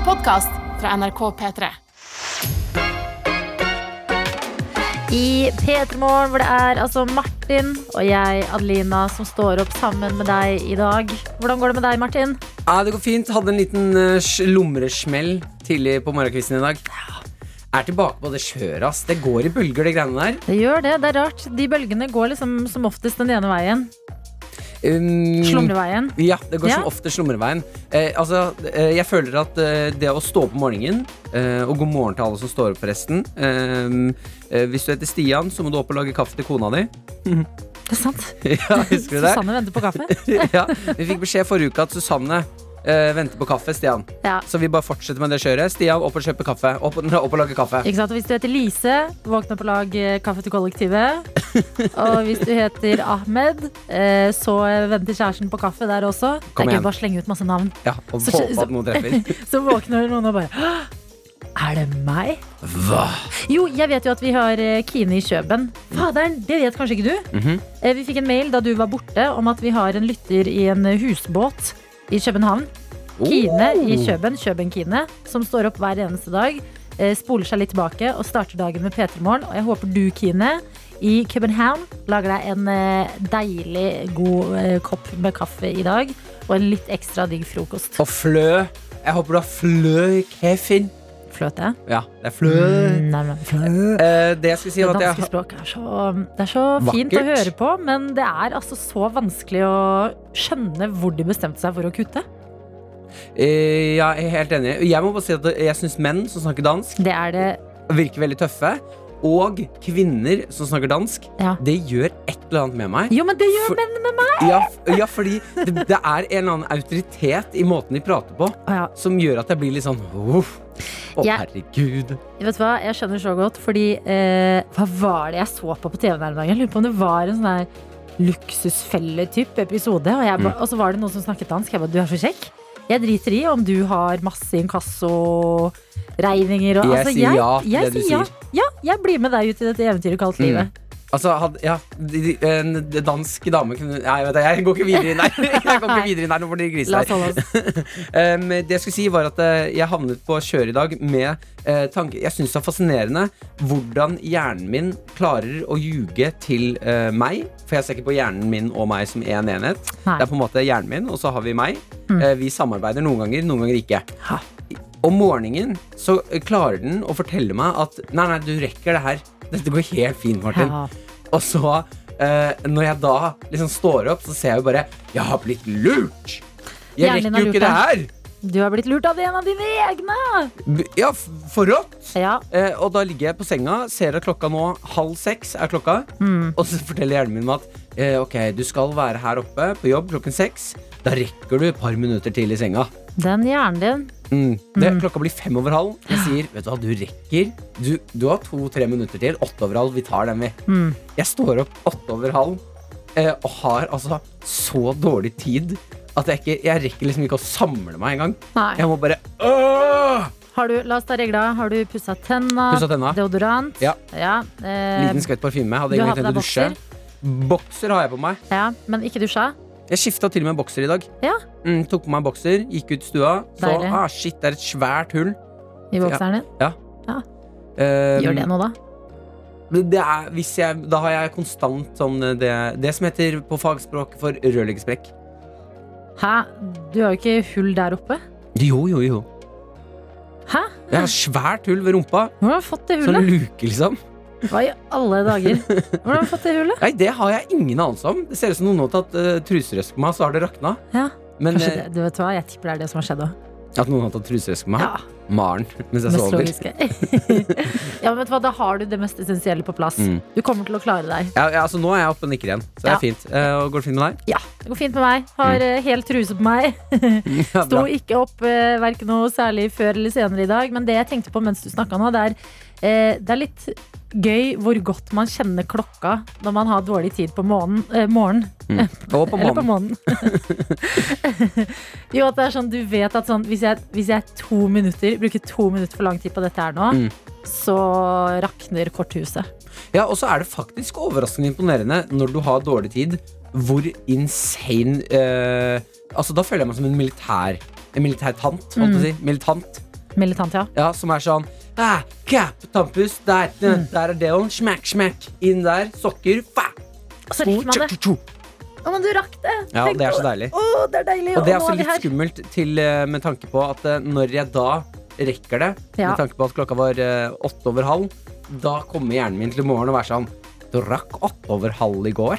en podkast fra NRK P3. I P3 Morgen, hvor det er altså Martin og jeg, Adelina, som står opp sammen med deg i dag. Hvordan går det med deg, Martin? Ja, det går fint. Hadde en liten uh, slumresmell tidlig på morgenkvisten i dag. Er tilbake på det kjøret, ass. Det går i bølger, det greiene der. Det gjør det. Det er rart. De bølgene går liksom som oftest den ene veien. Um, Slumreveien. Ja, det går som Ja. ofte slumreveien. Eh, altså, eh, jeg føler at eh, det å stå opp om morgenen eh, Og god morgen til alle som står opp, forresten. Eh, eh, hvis du heter Stian, så må du opp og lage kaffe til kona di. Det er sant. ja? Susanne venter på kaffe. ja, vi fikk beskjed forrige uke at Susanne eh, venter på kaffe, Stian. Ja. Så vi bare fortsetter med det kjøret. Stian, opp og kjøpe kaffe. Opp, opp og lage kaffe. Ikke sant? Hvis du heter Lise, våkne opp og lag eh, kaffe til kollektivet. Og hvis du heter Ahmed, uh, så venter kjæresten på kaffe der også. Kom det er gøy bare slenge ut masse navn. Ja, og Så- håpe at noen treffer. Så våkner noen og bare Er det meg? Hva? Jo, jeg vet jo at vi har Kine i Kjøben. Faderen, det vet kanskje ikke du? Mm -hmm. Vi fikk en mail da du var borte om at vi har en lytter i en husbåt i København. Kine i Oh. Kjøben, Kjøben Kine, som står opp hver eneste dag, eh, spoler seg litt tilbake og starter dagen med P3 Morgen. Og jeg håper du, Kine, i København lager deg en eh, deilig god eh, kopp med kaffe i dag. Og en litt ekstra digg frokost. Og flø. Jeg håper du har flø i kaffen. Fløte. Ja, det er flø. Mm, nei, men flø. Eh, det si, Det danske språket er så, det er så fint å høre på, men det er altså så vanskelig å skjønne hvor de bestemte seg for å kutte. Eh, Ja, jeg er helt enig. Jeg må bare si at jeg syns menn som snakker dansk, Det er det virker veldig tøffe. Og kvinner som snakker dansk, Ja. det gjør et eller annet med meg. Jo, men det gjør For- menn med meg! Ja, f- ja fordi det, det er en eller annen autoritet i måten de prater på, Å ja. som gjør at jeg blir litt sånn Uff. Å, Jeg- herregud. Vet du hva, jeg skjønner så godt, fordi eh, Hva var det jeg så på på TV den dagen? Jeg lurer på om det var en sånn der luksusfelle-type episode. Og, jeg, Mm. ba- og så var det noen som snakket dansk. Jeg bare, du er så kjekk. Jeg driter i om du har masse inkassoregninger og Jeg altså, sier ja til det du sier ja. Ja, jeg blir med deg ut i dette eventyret kalt Mm. Altså, had, ja, en dansk dame kunne Nei, vet du, jeg går ikke videre inn der. Jeg går ikke videre inn der, Nå får dere grise oss. Um, det jeg skulle si var at eh, jeg havnet på kjøret i dag med uh, tanke Jeg syns det er fascinerende hvordan hjernen min klarer å ljuge til uh, meg. For jeg ser ikke på hjernen min og meg som én enhet. Nei. Det er på en måte hjernen min, og så har vi meg. Mm. Uh, vi samarbeider noen ganger, noen ganger ikke. Ha. Om morgenen så klarer den å fortelle meg at Nei, nei, du rekker det her. Dette går helt fint, Martin. Ja. Og så, eh, når jeg da liksom står opp, så ser jeg jo bare Jeg har blitt lurt! Jeg Hjernen rekker jo ikke det her! Du har blitt lurt av en av dine egne! Ja, forrådt! Ja. Eh, og da ligger jeg på senga, ser at klokka nå halv seks er klokka. Mm. Og så forteller hjernen min at eh, ok, du skal være her oppe på jobb klokken seks. Da rekker du et par minutter til i senga. Den hjernen din. Mm. Det, Mm. Klokka blir fem over halv. Jeg sier vet du hva, du rekker. Du, du har to-tre minutter til. Åtte over halv. Vi tar den, vi. Mm. Jeg står opp åtte over halv eh, og har altså så dårlig tid at jeg, ikke, jeg rekker liksom ikke å samle meg engang. Jeg må bare åh! Har du, la oss ta regla. Har du pussa tenna? Pussa tenna. Deodorant? Ja. eh, Liten skvett parfyme. Hadde egentlig tenkt å dusje. bokser? Bokser har jeg på meg. Ja, men ikke dusja? Jeg skifta til og med bokser i dag. Ja. Mm, tok på meg bokser, gikk ut stua. Så Deilig. ah, shit, det er et svært hull. I bokseren din? Um, Gjør det nå, da? det er, jeg, da har jeg konstant sånn det, det som heter på fagspråk for rørleggersprekk. Hæ? Du har jo ikke hull der oppe? Jo, jo, jo. Hæ? Jeg har svært hull ved rumpa. Hvordan har du fått det Sånn luke, liksom. Hva i alle dager? Hvordan har du fått det hullet? Nei, det har jeg ingen anelse om. Det ser ut som noen har tatt uh, truserøsk på meg, så har det rakna. Ja, Men Kanskje eh, det, du vet hva, Jeg tipper det er det som har skjedd òg. at noen har tatt truserøsk på meg? Ja, Maren mens jeg sover. ja, men vet du hva, Da har du det mest essensielle på plass. Mm. Du kommer til å klare deg. Ja, ja, altså, nå er jeg oppe og nikker igjen, så det Ja. er fint. Uh, og går det fint med deg? Ja, Det går fint med meg. Har eh, hel truse på meg. Sto ikke opp uh, verken noe særlig før eller senere i dag. Men det jeg tenkte på mens du snakka nå, det er, uh, det er litt gøy hvor godt man kjenner klokka når man har dårlig tid på morgenen. Eh, morgen. Mm. Og på Eller på månen. månen. jo, at det er sånn, du vet at sånn, hvis jeg, hvis jeg to minutter, bruker to minutter for lang tid på dette her nå, Mm. så rakner korthuset. Ja, og så er det faktisk overraskende imponerende når du har dårlig tid, hvor insane eh, Altså, da føler jeg meg som en militær En militær tant, holdt på å si. Militant. Militant, ja. Ja, som er sånn ah, Cap, tampus, der, Mm. der er delen. Smack, smack. Inn der. Sokker. Fa. Så rekker man det. Å, men du rakk det! Ja, Tenk det er så deilig. Å, det er deilig. Og det er også litt her. skummelt til, eh, med tanke på at eh, når jeg da rekker det, Ja. med tanke på at klokka var eh, åtte over halv, da kommer hjernen min til i morgen og være sånn Du rakk åtte over halv i går.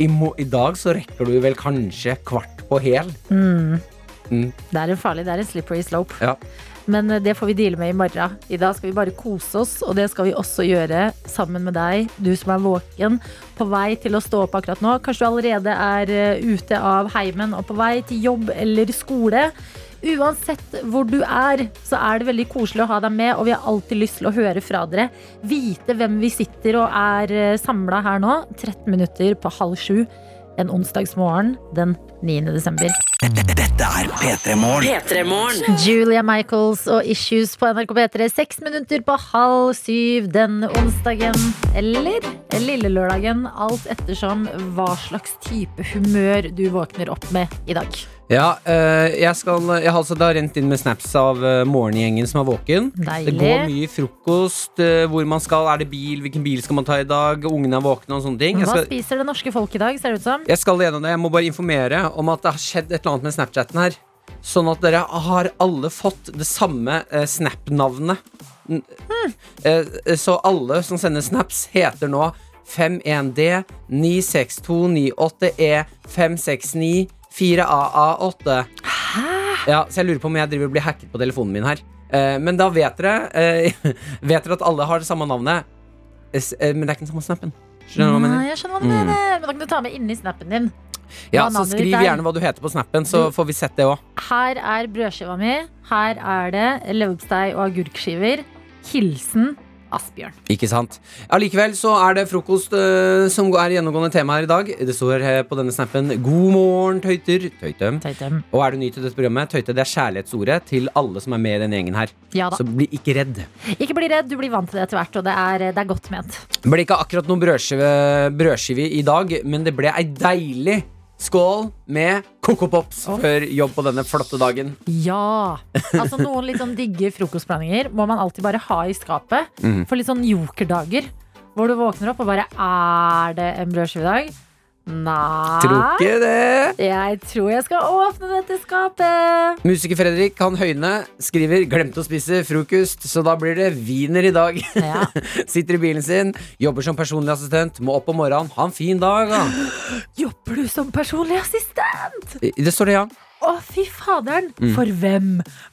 I, mo I dag så rekker du vel kanskje kvart på hel. Mm. Mm. Det er en farlig, det er en slippery slope. Ja. Men eh, det får vi deale med i morgen. I dag skal vi bare kose oss, og det skal vi også gjøre sammen med deg, du som er våken, på vei til å stå opp akkurat nå. Kanskje du allerede er eh, ute av heimen og på vei til jobb eller skole. Uansett hvor du er, så er det veldig koselig å ha deg med, og vi har alltid lyst til å høre fra dere. Vite hvem vi sitter og er samla her nå. 13 minutter på halv sju en onsdagsmorgen den 9. desember. Dette er P3 Morgen. P3morgen. Julia Michaels og Issues på NRK P3. Seks minutter på halv syv den onsdagen. Eller lille lørdagen. Alt ettersom hva slags type humør du våkner opp med i dag. Ja, eh, jeg, skal, jeg har altså da rent inn med snaps av eh, morgengjengen som er våken. Det går mye frokost, eh, hvor man skal, er det bil, hvilken bil skal man ta i dag, ungene er våkne og sånne ting. Hva skal, spiser det norske folk i dag, ser det ut som? jeg skal gjennom det, jeg må bare informere om at det har skjedd et eller annet med Snapchatten her. Sånn at dere har alle fått det samme Snap-navnet. Hmm. Eh, så alle som sender snaps, heter nå 51D 96298E 569 4AA8. Ja, så jeg lurer på om jeg driver og blir hacket på telefonen min her. Eh, men da vet dere eh, Vet dere at alle har det samme navnet, S- eh, men det er ikke den samme snappen. Skjønner du hva jeg mener? Nei, jeg skjønner hva du mener. Men da kan du ta med inni snappen din. Ja, hva så navnet ditt Skriv er. gjerne hva du heter på snappen, så får vi sett det òg. Her er brødskiva mi. Her er det leverpostei og agurkskiver. Hilsen Asbjørn. Ikke sant? Allikevel så er det frokost uh, som er gjennomgående tema her i dag. Det står uh, på denne snappen 'God morgen, tøyter'. Tøytem. Tøytem. Og er du ny til dette programmet, tøyte det er kjærlighetsordet til alle som er med i denne gjengen her. Ja da. Så bli ikke redd. Ikke bli redd, du blir vant til det etter hvert, og det er, det er godt ment. Det ble ikke akkurat noen brødskive, brødskive i dag, men det ble ei deilig skål med Coco Pops før jobb på denne flotte dagen. Ja! Altså Noen litt sånn digge frokostblandinger må man alltid bare ha i skapet. Mm. For litt sånn jokerdager. Hvor du våkner opp og bare Er det en brødskive i dag? Nei. Tror ikke det. Jeg tror jeg skal åpne dette skapet. Musiker Fredrik han Høyne skriver 'glemte å spise frokost', så da blir det wiener i dag. Ja. Sitter i bilen sin, jobber som personlig assistent, må opp om morgenen. Ha en fin dag, da. Jobber du som personlig assistent? Det står det, ja. Å, fy faderen! Mm. For hvem?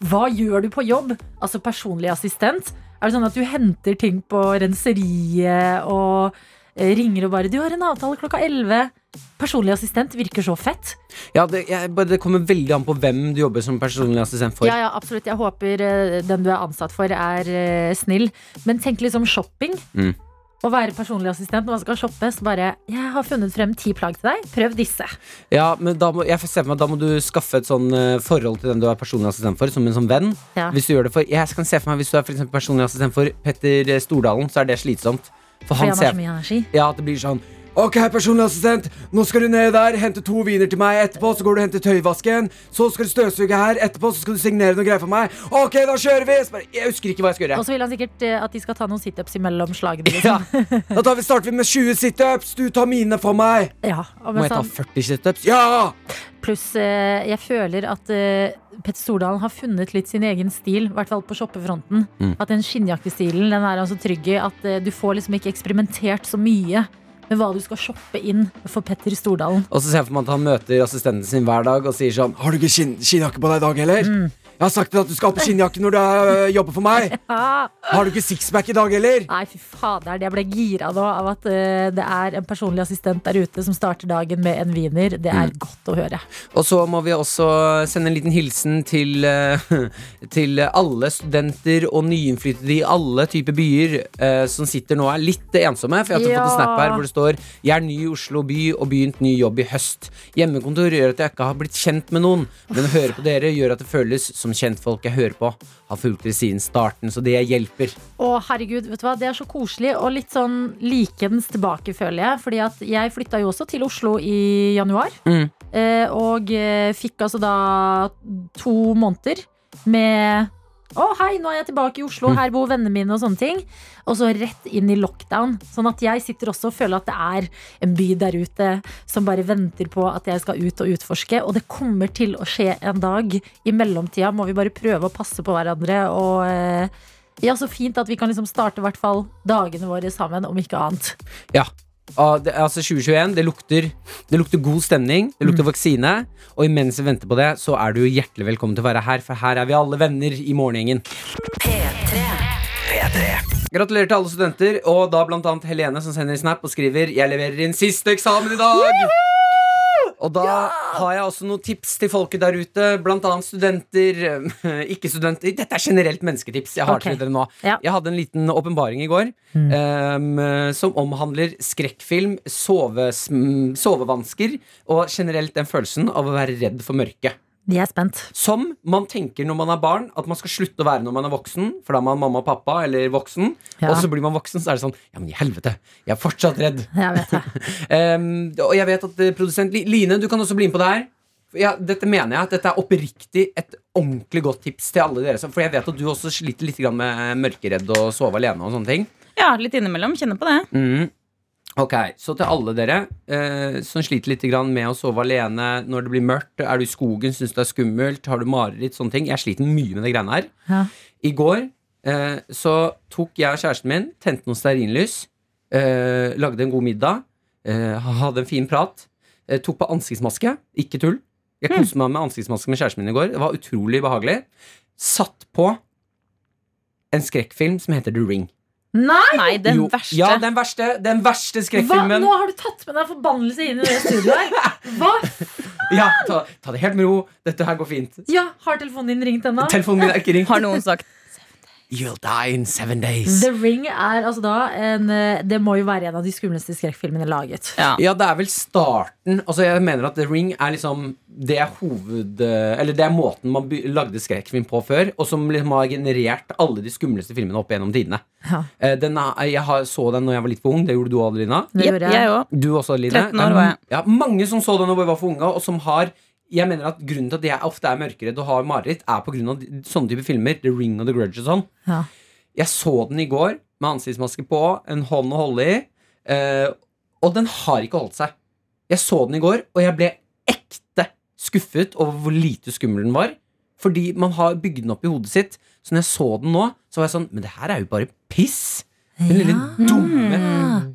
Hva gjør du på jobb? Altså personlig assistent? Er det sånn at du henter ting på renseriet og ringer og bare 'Du har en avtale klokka 11'. Personlig assistent virker så fett. ja det, jeg, det kommer veldig an på hvem du jobber som personlig assistent for. Ja, ja, absolutt. Jeg håper eh, den du er ansatt for, er eh, snill. Men tenk liksom shopping. Mm. Å være personlig assistent når man skal shoppe, så bare 'Jeg har funnet frem ti plagg til deg. Prøv disse'. Ja, men da må, jeg ser for meg, da må du skaffe et sånn eh, forhold til den du er personlig assistent for, som en sånn venn. Ja. Hvis du gjør det for Jeg kan se for meg Hvis du er for personlig assistent for Petter Stordalen, så er det slitsomt. For Fordi han han har så mye energi. Ja, at det blir sånn Ok, personlig assistent, nå skal du ned der, hente to viner til meg. Etterpå så går du og henter tøyvasken. Så skal du støvsuge her. Etterpå så skal du signere noe greier for meg. Ok, da kjører vi! Bare, jeg husker ikke hva jeg skal gjøre. Og så vil han sikkert eh, at de skal ta noen situps imellom slagene. Ja, Liksom. Da tar vi, starter vi med 20 situps. Du tar mine for meg. Ja, og Må med jeg ta sånn, 40 situps? Ja! pluss eh, jeg føler at eh, Petter Stordalen har funnet litt sin egen stil, i hvert fall på shoppefronten. Mm. At den skinnjakkestilen den er han så trygg i at eh, du får liksom ikke eksperimentert så mye med hva du skal shoppe inn for Petter Stordalen. Og så ser jeg for meg at han møter assistenten sin hver dag og sier sånn Har du ikke skinn, skinnjakke på deg i dag heller? Jeg har sagt at du skal ha på skinnjakke når du uh, jobber for meg. Ja. Har du ikke sixpack i dag heller? nei, fy fader. jeg ble gira nå av at uh, det er en personlig assistent der ute som starter dagen med en wiener. Det er godt å høre. Og så må vi også sende en liten hilsen til, uh, til alle studenter og nyinnflyttede i alle typer byer som sitter nå er litt ensomme. For jeg har Ja. fått en snap her hvor det står 'Jeg er ny i Oslo by og begynt ny jobb i høst'. Hjemmekontor gjør at jeg ikke har blitt kjent med noen, men å høre på dere gjør at det føles som kjentfolk jeg hører på. Har fulgt dere siden starten, så det hjelper. Å, herregud, vet du hva? Det er så koselig og litt sånn likens tilbake, føler jeg. Fordi at jeg flytta jo også til Oslo i januar. Mm. Eh, og eh, fikk altså da to måneder med Å, hei, nå er jeg tilbake i Oslo, her bor vennene mine og sånne ting. Og så rett inn i lockdown. Sånn at jeg sitter også og føler at det er en by der ute som bare venter på at jeg skal ut og utforske. Og det kommer til å skje en dag. I mellomtida må vi bare prøve å passe på hverandre og eh, ja, så fint at vi kan liksom starte hvert fall dagene våre sammen, om ikke annet. Ja. Ah, det, altså 2021, det lukter, det lukter god stemning, det lukter vaksine. Og imens vi venter på det, så er du hjertelig velkommen til å være her, for her er vi alle venner i morgengjengen. Gratulerer til alle studenter, og da blant annet Helene som sender snap og skriver 'Jeg leverer inn siste eksamen i dag'. Og da har jeg også noen tips til folket der ute, blant annet studenter, ikke-studenter. Dette er generelt mennesketips jeg har okay. til dere nå. Ja. Jeg hadde en liten åpenbaring i går em, som omhandler skrekkfilm, sovevansker og generelt den følelsen av å være redd for mørket. Vi er spent. Som man tenker når man er barn, at man skal slutte å være når man er voksen. For da er man mamma og pappa eller voksen. Ja. Og så blir man voksen, så er det sånn Ja, men i helvete, jeg er fortsatt redd. Jeg vet det. um, og jeg vet at eh, produsent Line, du kan også bli med på det her. Ja, dette mener jeg at dette er oppriktig et ordentlig godt tips til alle dere. For jeg vet at du også sliter litt med mørkeredd og sove alene og sånne ting. Ja, litt innimellom. Kjenner på det. Mm. Ok, Så til alle dere eh, som sliter litt grann med å sove alene når det blir mørkt, er du i skogen, syns det er skummelt, har du mareritt, sånne ting. Jeg sliter mye med de greiene her. Ja. I går eh, så tok jeg og kjæresten min, tente noen stearinlys, eh, lagde en god middag, eh, hadde en fin prat, eh, tok på ansiktsmaske. Ikke tull. Jeg koste meg med ansiktsmaske med kjæresten min i går. Det var utrolig behagelig. Satt på en skrekkfilm som heter The Ring. Nei! Nei, den Jo, verste. Ja, den verste, den verste Hva? skrekkfilmen. Nå har du tatt med deg forbannelse inn i det studioet her. Hva? Ja, ta, ta det helt med ro. Dette her går fint. Ja, har telefonen din ringt ennå? Telefonen min er ikke ringt. Har noen sagt You'll die in seven days. The Ring er altså da en eh, Det må jo være en av de skumleste skrekkfilmene laget. Ja. Ja, det er vel starten Altså jeg mener at The Ring er liksom Det er hoved... Eller det er måten man lagde skrekkfilm på før, og som liksom har generert alle de skumleste filmene opp gjennom tidene. Ja. Eh, Den er, jeg har, så den når jeg var litt for ung. Det gjorde du, Adelina. Det gjorde jeg. òg. Du også, Adeline. 13 år var jeg. Ja, mange som så den når vi var for unge, og som har jeg mener at Grunnen til at jeg ofte er mørkeredd og har mareritt, er av sånne type filmer. The Ring og The Grudge og sånn. Ja. Jeg så den i går med ansiktsmaske på, en hånd å holde i, eh, og den har ikke holdt seg. Jeg så den i går, og jeg ble ekte skuffet over hvor lite skummel den var. Fordi man har bygd den opp i hodet sitt. Så når jeg så den nå, så var jeg sånn Men det her er jo bare piss. Den lille dumme,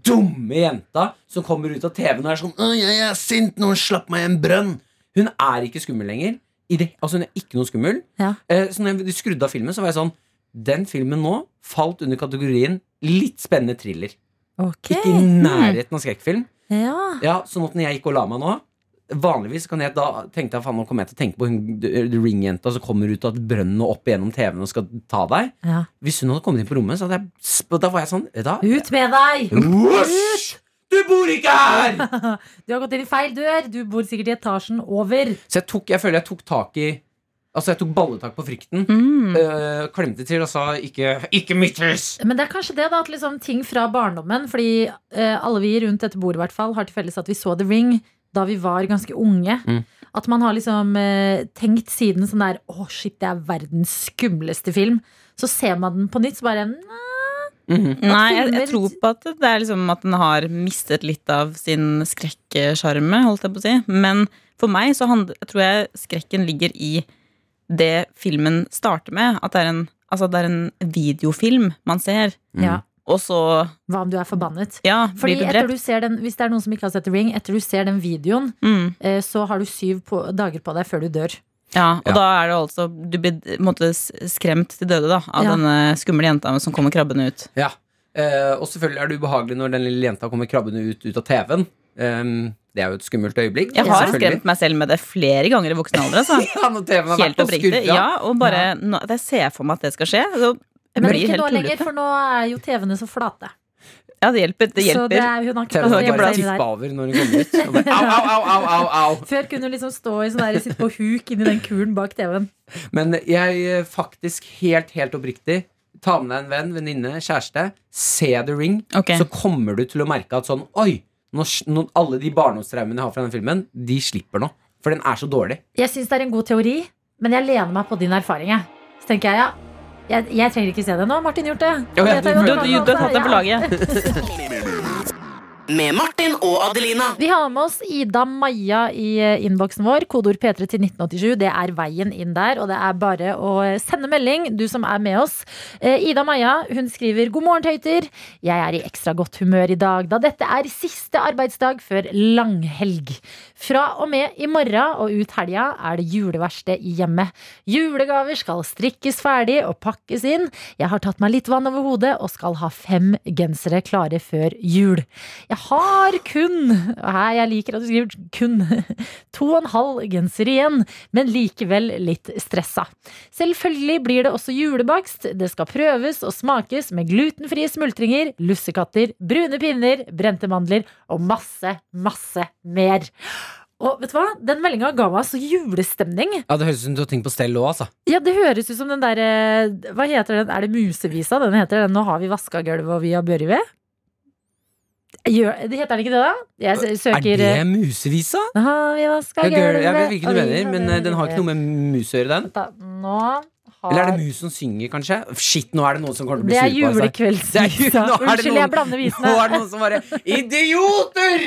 dumme jenta som kommer ut av TV-en og er sånn Å, jeg er sint, noen slapp meg i en brønn. Hun er ikke skummel lenger. Det, altså Hun er ikke noe skummel. Ja. Eh, så når jeg skrudde av filmen, så var jeg sånn Den filmen nå falt under kategorien litt spennende thriller. Okay. Ikke i nærheten av skrekkfilm. Ja. Ja, sånn at når jeg gikk og la meg nå Vanligvis kan jeg da tenkte jeg, faen, nå kommer jeg til å tenke på hun ringjenta som kommer ut av brønnen og opp gjennom TV-en og skal ta deg. ja. Hvis hun hadde kommet inn på rommet, så hadde jeg Da var jeg sånn da, Ut med deg! Whoosh! Du bor ikke her! Du har gått inn i feil dør. Du bor sikkert i etasjen over. Så jeg tok Jeg føler jeg tok tak i Altså, jeg tok balletak på frykten. Mm. øh, klemte til og sa ikke, 'ikke mitt hus'. Men det er kanskje det da, at liksom ting fra barndommen Fordi øh, alle vi rundt dette bordet i hvert fall har til felles at vi så The Ring da vi var ganske unge. Mm. At man har liksom øh, tenkt siden sånn der Å, shit, det er verdens skumleste film. Så ser man den på nytt, så bare nei, Mhm. Nei, jeg, jeg tror på at det er liksom at den har mistet litt av sin skrekksjarme, holdt jeg på å si. Men for meg så handler, jeg tror jeg skrekken ligger i det filmen starter med. At det er en, altså det er en videofilm man ser. Mm. Ja, Og så, Hva om du er forbannet? ja, Fordi blir du etter du ser den, Hvis det er noen som ikke har sett The Ring, etter du ser den videoen, Mm. eh, så har du syv på, dager på deg før du dør. Ja, og Ja. da er det altså Du blir skremt til døde da av Ja. denne skumle jenta som kommer krabbende ut. Ja. Eh, og selvfølgelig er det ubehagelig når den lille jenta kommer krabbende ut, ut av TV-en. Um, det er jo et skummelt øyeblikk. Jeg har skremt meg selv med det flere ganger i voksen alder. Altså. Ja, når TV-en har Helt vært oppriktig. skurra. Ja, og bare nå, Jeg ser for meg at det skal skje. Så jeg Men blir ikke helt nå lenger, for nå er jo TV-ene så flate. Ja, det hjelper. Det Så det er, hun har ikke plass til å bare der. over når hun kommer ut. Bare, au, au, au, au, au, au. Før kunne hun liksom stå i sånn der, sitte på huk inni den kulen bak TV-en. Men jeg eh, faktisk helt, helt oppriktig Ta med deg en venn, venninne, kjæreste. Se The Ring. Okay. Så kommer du til å merke at sånn Oi! Nå, nå, alle de barndomstraumene jeg har fra den filmen, de slipper nå. For den er så dårlig. Jeg syns det er en god teori, men jeg lener meg på din erfaring. Så tenker jeg, ja, Jeg, jeg trenger ikke se det nå. Martin gjort det. Ja, ja, du- Du, du, du har tatt det på laget. Med Martin og Adelina. Vi har med oss Ida Maja i eh, innboksen vår. Kodeord P3 til 1987. Det er veien inn der, og det er bare å sende melding, du som er med oss. Eh, Ida Maja hun skriver God morgen, tøyter. Jeg er i ekstra godt humør i dag, da dette er siste arbeidsdag før langhelg. Fra og med i morgen og ut helga er det juleverksted i hjemmet. Julegaver skal strikkes ferdig og pakkes inn. Jeg har tatt meg litt vann over hodet og skal ha fem gensere klare før jul. Jeg har kun Hei, jeg liker at du skriver kun to og en halv genser igjen, men likevel litt stressa. Selvfølgelig blir det også julebakst. Det skal prøves og smakes med glutenfrie smultringer, lussekatter, brune pinner, brente mandler og masse, masse mer. Og vet du hva? Den meldinga ga meg så julestemning. Ja, Det høres ut som du har ting på stell òg, altså. Ja, det høres ut som den derre Hva heter den? Er det Musevisa? Den heter den 'Nå har vi vaska gulvet og vi har børi ved'? Gjør, det heter den ikke det, da? Jeg søker Er det musevisa? Vi vaska Jeg, jeg vet ikke hva du mener, men eh, den har ikke noe med mus å gjøre, den. Nå har Eller er det mus som synger, kanskje? Shit, nå er det noen som kommer til å bli Det er sur på oss. Det julekveldsvisa. Nå er det Unnskyld, noen- jeg blander Nå er det noen som bare Idioter!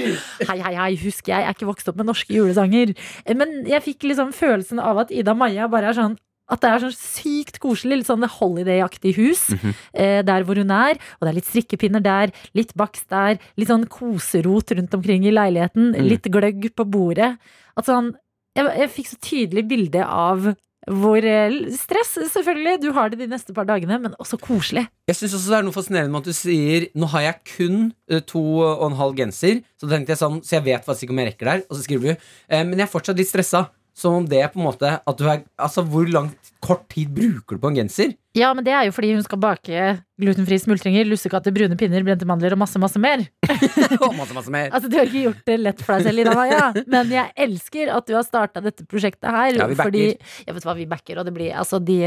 Hei, hei, hei, husk, jeg er ikke vokst opp med norske julesanger. Men jeg fikk liksom følelsen av at Ida Maja bare er sånn at det er sånn sykt koselig, litt sånn holiday-aktig hus. Mhm. eh, der hvor hun er. Og det er litt strikkepinner der, litt bakst der. Litt sånn koserot rundt omkring i leiligheten. Mm. Litt gløgg på bordet. At sånn Jeg, jeg fikk så tydelig bilde av hvor eh, stress, selvfølgelig, du har det de neste par dagene, men også koselig. Jeg synes også det er noe fascinerende med at du sier Nå har jeg kun eh, to og en halv genser, så tenkte jeg sånn, så jeg vet faktisk ikke om jeg rekker der. Og så skriver du eh, Men jeg er fortsatt litt stressa. Som om det på en måte at du er, Altså, hvor langt, kort tid bruker du på en genser? Ja, men det er jo fordi hun skal bake glutenfrie smultringer, lussekatter, brune pinner, brente mandler og masse, masse mer. Og masse, masse mer. Altså, Du har ikke gjort det lett for deg selv, Ida Maja, men jeg elsker at du har starta dette prosjektet her. Ja, vi backer. fordi, jeg vet hva, vi backer, og det blir altså de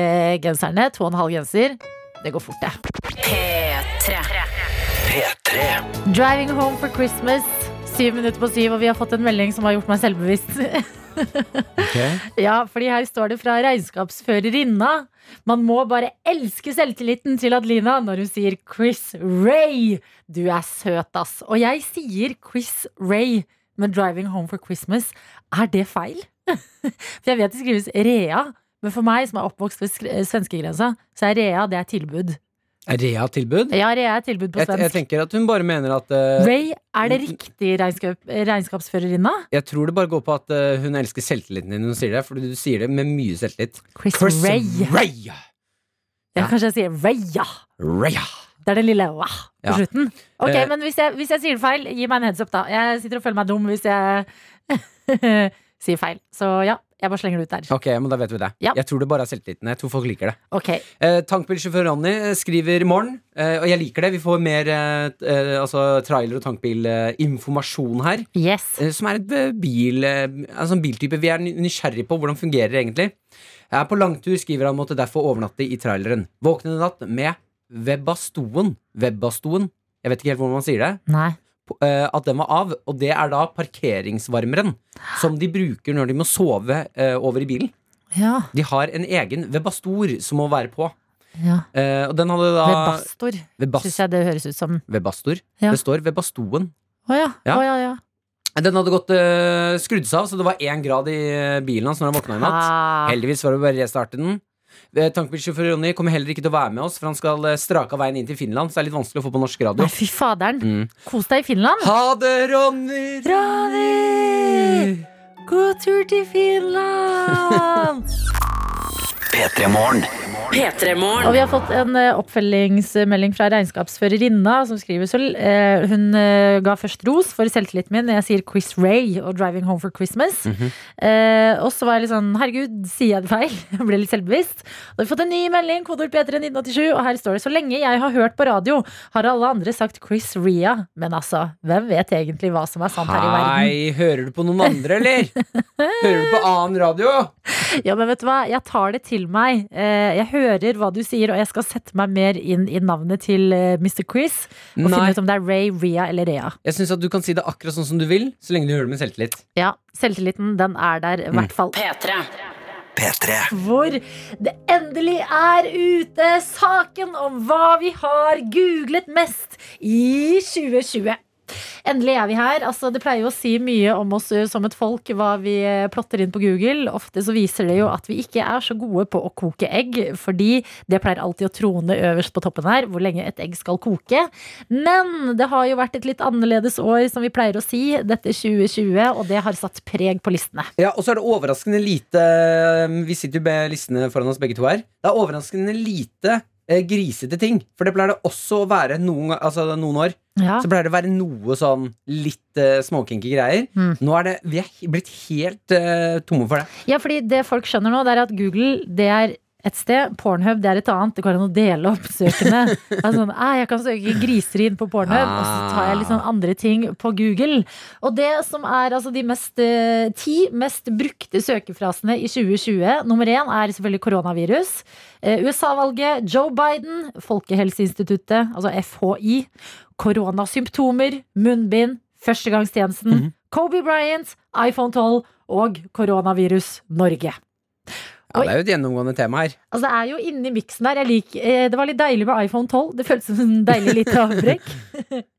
genserne, to og en halv genser, det går fort, det. P3. Driving home for Christmas. Syv minutter på syv, og vi har fått en melding som har gjort meg selvbevisst. Ja, fordi her står det fra regnskapsførerinna. Man må bare elske selvtilliten til Adelina når hun sier Chris Ray. Du er søt, ass. Og jeg sier Chris Ray med Driving Home for Christmas. Er det feil? For jeg vet det skrives Rea. Men for meg som er oppvokst ved svenskegrensa, så er Rea det er tilbud. Er Rea-tilbud? Ja, Rea er tilbud på Jeg, jeg tenker at hun bare mener at uh, Ray, er det riktig regnskap, regnskapsførerinna? Jeg tror det bare går på at uh, hun elsker selvtilliten din når hun sier det. for du sier det med mye selvtillit. Chris, Chris Ray. Ray. Ja, Ja. kanskje jeg sier Raya. Raya. Det er den lille wah på Ja. slutten. Ok, uh, men hvis jeg, hvis jeg sier det feil, gi meg en heads up, da. Jeg sitter og føler meg dum hvis jeg sier feil. Så ja, jeg bare slenger det ut der. Ok, men da vet vi det. Ja. Jeg tror det bare er selvtilliten. Jeg tror folk liker det. Ok, Eh, tankbilsjåfør Ronny eh, skriver i morgen, eh, og jeg liker det. Vi får mer eh, eh, altså, trailer- og tankbilinformasjon her. yes. eh, som er et eh, bil, eh, altså en biltype vi er nysgjerrig på. Hvordan fungerer egentlig? Jeg er på langtur, skriver han, måtte derfor overnatte i traileren. Våknet i natt med Webbastoen. Webbastoen. Jeg vet ikke helt hvordan man sier det. Nei. Eh, At den var av. Og det er da parkeringsvarmeren som de bruker når de må sove eh, over i bilen. Ja. De har en egen Webastor som må være på. ja. Uh, og den hadde da Webastor, Webast syns jeg det høres ut som. Webastor. Ja. Det står Webastoen. Å ja. Ja. Ja, ja. Den hadde gått uh, skrudd seg av, så det var én grad i bilen hans når han våkna i natt. Ah. Heldigvis var det bare å restarte den. Eh, Tankbilsjåfør Ronny kommer heller ikke til å være med oss, for han skal eh, strake av veien inn til Finland, så det er litt vanskelig å få på norsk radio. Nei, fy faderen. Mm. Kos deg i Finland. Ha det, Ronny! Ronny! God tur til Finland! P3 Morgen. Og vi har fått en eh, oppfølgingsmelding fra regnskapsførerinna som skriver så eh, Hun eh, ga først ros for selvtilliten min når jeg sier Chris Ray og 'Driving Home for Christmas'. eh, og så var jeg litt sånn Herregud, sier jeg det feil? Jeg ble litt selvbevisst. Da har vi fått en ny melding, kodeord P3 1987, og her står det Så lenge jeg har hørt på radio, har alle andre sagt Chris Ria. Men altså, hvem vet egentlig hva som er sant her i verden? Hei, hører du på noen andre, eller? hører du på annen radio? Ja, men vet du hva? Jeg tar det til meg. Eh, Jeg hører hva du sier, og jeg skal sette meg mer inn i navnet til eh, Mr. Chris. Og finne ut om det er Ray, Ria eller Rea. Jeg syns at du kan si det akkurat sånn som du vil, så lenge du gjør det med selvtillit. Ja, selvtilliten, den er der i hvert fall. P3. hvor det endelig er ute saken om hva vi har googlet mest i 2020. Endelig er vi her. Altså, det pleier jo å si mye om oss eh, som et folk hva vi eh, plotter inn på Google. Ofte så viser det jo at vi ikke er så gode på å koke egg, fordi det pleier alltid å trone øverst på toppen her, hvor lenge et egg skal koke. Men det har jo vært et litt annerledes år, som vi pleier å si, dette 2020, og det har satt preg på listene. Ja, Og så er det overraskende lite Vi sitter jo med listene foran oss begge to her. Det er overraskende lite eh, grisete ting. For det pleier det også å være noen, altså, noen år. Ja. Så pleier det å være noe sånn litt uh, småkinky greier. Mm. Nå er det Vi er blitt helt eh, tomme for det. Ja, fordi det folk skjønner nå, det er at Google det er et sted, Pornhub det er et annet. Det går an å dele opp søkene. Altså, «Ah, jeg kan søke griseri inn på Pornhub, og så tar jeg litt sånn andre ting på Google. Og det som er altså de mest, eh, ti mest brukte søkefrasene i 2020 Nummer én er selvfølgelig koronavirus. Eh, USA-valget, Joe Biden, Folkehelseinstituttet, altså FHI, koronasymptomer, munnbind, førstegangstjenesten, Kobe Bryant, iPhone 12 og koronavirus Norge. Ja, Det er jo et gjennomgående tema her. Altså Det er jo inni miksen her. Eh, det var litt deilig med iPhone 12. Det føltes som en deilig lite avbrekk.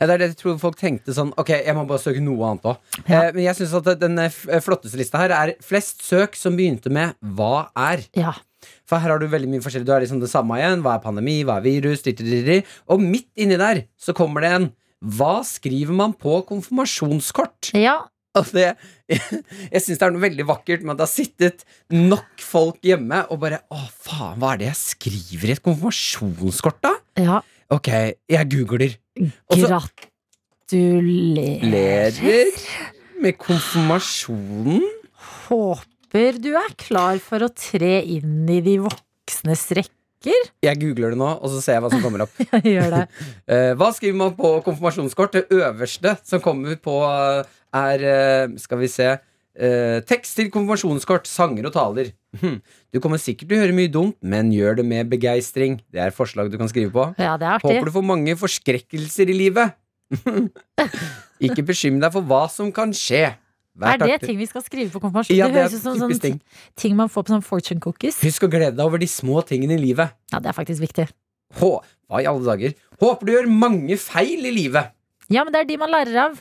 Ja, det er det jeg tror folk tenkte sånn Ok, jeg må bare søke noe annet òg. Ja. Eh, men jeg syns at den eh, flotteste lista her er flest søk som begynte med 'hva er'. Ja. For her har du veldig mye forskjellig. Du har liksom det samme igjen. Hva er pandemi? Hva er virus? Og midt inni der så kommer det en Hva skriver man på konfirmasjonskort? ja. Og det, jeg syns det er noe veldig vakkert med at det har sittet nok folk hjemme og bare Å, faen, hva er det jeg skriver i et konfirmasjonskort, da? ja. Ok, jeg googler. Gratulerer. med konfirmasjonen. Håper du er klar for å tre inn i de voksnes rekker. Jeg googler det nå, og så ser jeg hva som kommer opp. Eh, hva skriver man på konfirmasjonskort? Det øverste som kommer på, er eh, Skal vi se eh, Tekst til konfirmasjonskort, sanger og taler. Hm. Du kommer sikkert til å høre mye dumt, men gjør det med begeistring. Det er forslag du kan skrive på. Ja, det er Håper du får mange forskrekkelser i livet. Ikke bekymre deg for hva som kan skje. Hver Er det ting vi skal skrive på konfirmasjon? Ja, det det høres ut som sånn ting. ting man får på sånn fortune cookies. Husk å glede deg over de små tingene i livet. Ja, det er faktisk viktig. Hå, hva i alle dager? Håper du gjør mange feil i livet. Ja, men det er de man lærer av.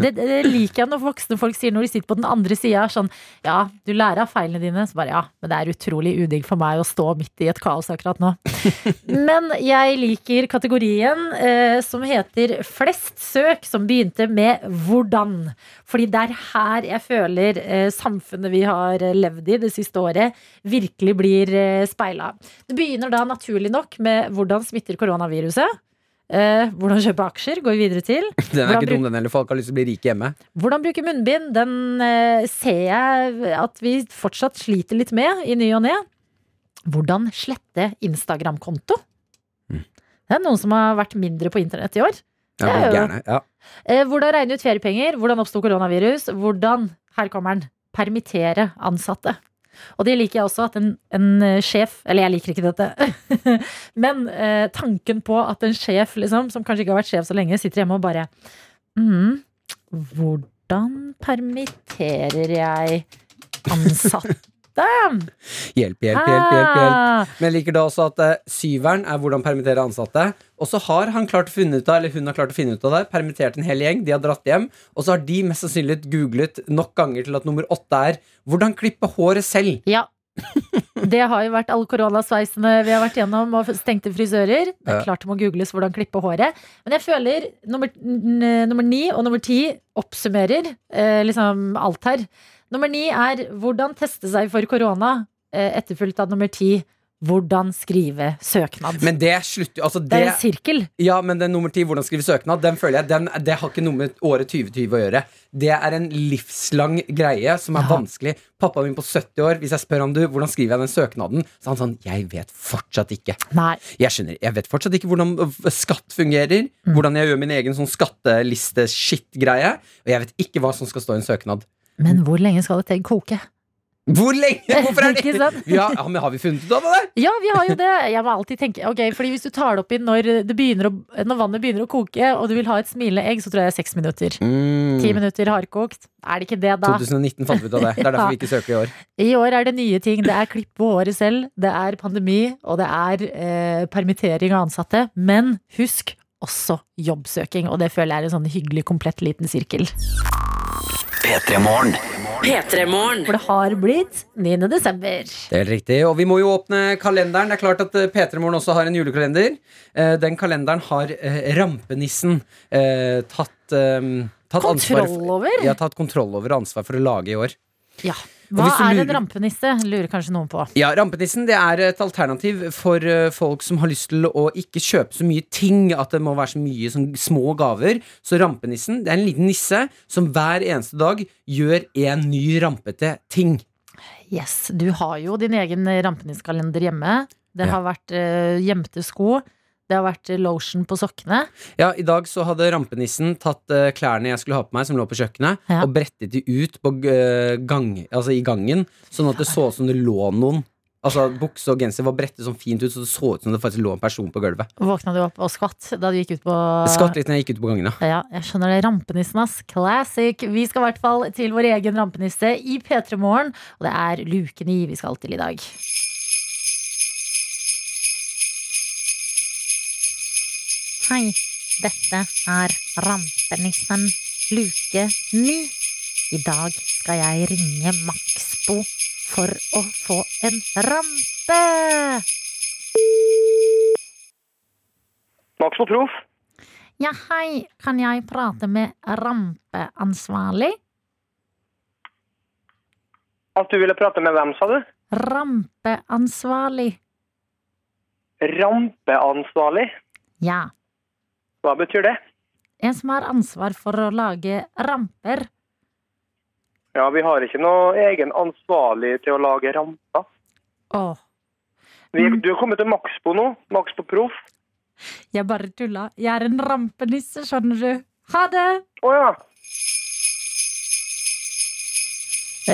Det, det liker jeg når voksne folk sier når de sitter på den andre sida. Sånn, ja, du lærer av feilene dine. Så bare ja, men det er utrolig udigg for meg å stå midt i et kaos akkurat nå. Men jeg liker kategorien eh, som heter flest søk, som begynte med hvordan. Fordi det er her jeg føler eh, samfunnet vi har levd i det siste året, virkelig blir eh, speila. Det begynner da naturlig nok med hvordan smitter koronaviruset. Eh, hvordan kjøpe aksjer går vi videre til. Den er Hvordan ikke dum, den heller. Folk har lyst til å bli rike hjemme. Hvordan bruke munnbind, den eh, ser jeg at vi fortsatt sliter litt med i ny og ne. Hvordan slette Instagram-konto? Det er noen som har vært mindre på internett i år. Ja, jo- gjerne, Ja. Eh, hvordan regne ut feriepenger? Hvordan oppsto koronavirus? Hvordan, her kommer den, permittere ansatte? Og det liker jeg også at en, en eh, sjef Eller jeg liker ikke dette. Men eh, tanken på at en sjef liksom, som kanskje ikke har vært sjef så lenge, sitter hjemme og bare mm, Hvordan permitterer jeg ansatte? Hjelp, hjelp, hjelp, hjelp, hjelp. Ah, Men jeg liker da også at eh, syveren er hvordan permittere ansatte. Og så har han klart å finne ut av Eller hun har klart å finne ut av det. Permittert en hel gjeng. De har dratt hjem. Og så har de mest sannsynlig googlet nok ganger til at nummer åtte er hvordan klippe håret selv. ja. Det har jo vært alle koronasveisene vi har vært gjennom, og stengte frisører. Det er klart det må googles hvordan klippe håret. Men jeg føler nummer, nummer ni og nummer ti oppsummerer eh, liksom alt her. Nummer ni er hvordan teste seg for korona, eh, etterfulgt av nummer ti hvordan skrive søknad. Men det slutter altså det det, er en sirkel. Ja, men den nummer ti, hvordan skrive søknad, den føler jeg den, Det har ikke noe med året 2020 å gjøre. Det er en livslang greie som er Ja. vanskelig. Pappaen min på 70 år, hvis jeg spør ham du, hvordan skriver jeg den søknaden, så er han sånn Jeg vet fortsatt ikke. Nei. Jeg skjønner, jeg vet fortsatt ikke hvordan skatt fungerer. Mm. Hvordan jeg gjør min egen sånn skatteliste-shit-greie. Og jeg vet ikke hva som skal stå i en søknad. Men hvor lenge skal et egg koke? Hvor lenge? Hvorfor er det ja, men har vi funnet ut av det? Ja, vi har jo det. Jeg må alltid tenke Ok, fordi Hvis du tar det opp i når, det begynner å, når vannet begynner å koke, og du vil ha et smilende egg, så tror jeg det er seks minutter. Mm. Ti minutter hardkokt. Er det ikke det, da? 2019 fant vi ut av det. Det er derfor vi ikke søker i år. I år er det nye ting. Det er klipp på håret selv, det er pandemi, og det er eh, permittering av ansatte. Men husk også jobbsøking, og det føler jeg er en sånn hyggelig, komplett liten sirkel. P3 Morgen. P3morgen. For det har blitt 9. desember. Det er helt riktig. Og vi må jo åpne kalenderen. Det er klart at eh, P3 Morgen også har en julekalender. Eh, Den kalenderen har eh, rampenissen eh, tatt, tatt ansvar Kontroll for, over? ja, tatt kontroll over og ansvar for å lage i år. Ja. Hva er lurer- en rampenisse, lurer kanskje noen på. Ja, Rampenissen det er et alternativ for eh, folk som har lyst til å ikke kjøpe så mye ting. At det må være så mye sånn små gaver. Så Rampenissen det er en liten nisse som hver eneste dag gjør en ny rampete ting. Yes, Du har jo din egen rampenissekalender hjemme. Det har vært eh, gjemte sko. Det har vært eh, lotion på sokkene. Ja, I dag så hadde rampenissen tatt uh, klærne jeg skulle ha på meg, som lå på kjøkkenet, Ja. og brettet de ut på uh, gang, altså i gangen, sånn at det så ut som det lå noen. Altså Bukse og genser var brettet sånn fint ut, så det så ut som det faktisk lå en person på gulvet. Våkna du opp og skvatt da du gikk ut på Skvatt litt når jeg gikk ut på gangen. ja. Jeg skjønner det. Rampenissen, ass. Classic. Vi skal i hvert fall til vår egen rampenisse i P3 Morgen. Og det er luke i vi skal til i dag. Hei, dette er Rampenissen luke ni. I dag skal jeg ringe Maxbo for å få en rampe. Maxbo proff. Ja, hei. Kan jeg prate med rampeansvarlig? At du ville prate med hvem, sa du? Rampeansvarlig. Rampeansvarlig. Ja. Hva betyr det? En som har ansvar for å lage ramper. Ja, vi har ikke noe egen ansvarlig til å lage ramper. Åh, Vi, Mm. du er kommet til Maxbo nå. Maxbo proff. jeg bare tulla. Jeg er en rampenisse, skjønner du. Ha det! Å ja.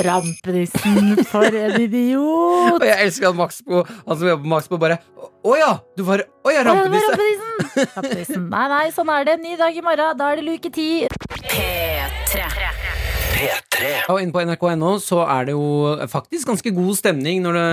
Rampenissen, for en idiot! Og jeg elsker at Max på, han som jobber på Max på, bare Å ja! Du var Å ja, rampenisse! Rampenissen! Rampenissen. Nei, nei, sånn er det. Ny dag i morgen. Da er det luke ti. P3. P3. Og inne på nrk.no så er det jo faktisk ganske god stemning når det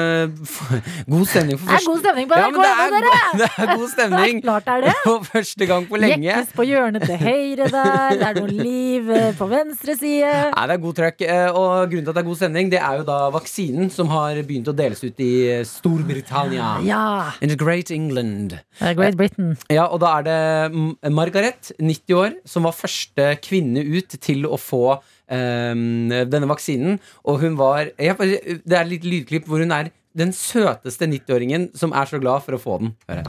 God stemning for Det er god stemning på Ja, det er, dere! det er god stemning Klart er det. for første gang på lenge. Jekkes på hjørnet til høyre der. Det er noe liv eh, på venstre side. Nei, det er god trøkk. eh, Og grunnen til at det er god stemning, det er jo da vaksinen som har begynt å deles ut i Storbritannia. Ja. In the Great England. Er Great Britain. Ja, og da er det Margaret, 90 år, som var første kvinne ut til å få denne vaksinen. Og hun var jeg, Det er et lite lydklipp hvor hun er den søteste 90-åringen som er så glad for å få den. Hør her.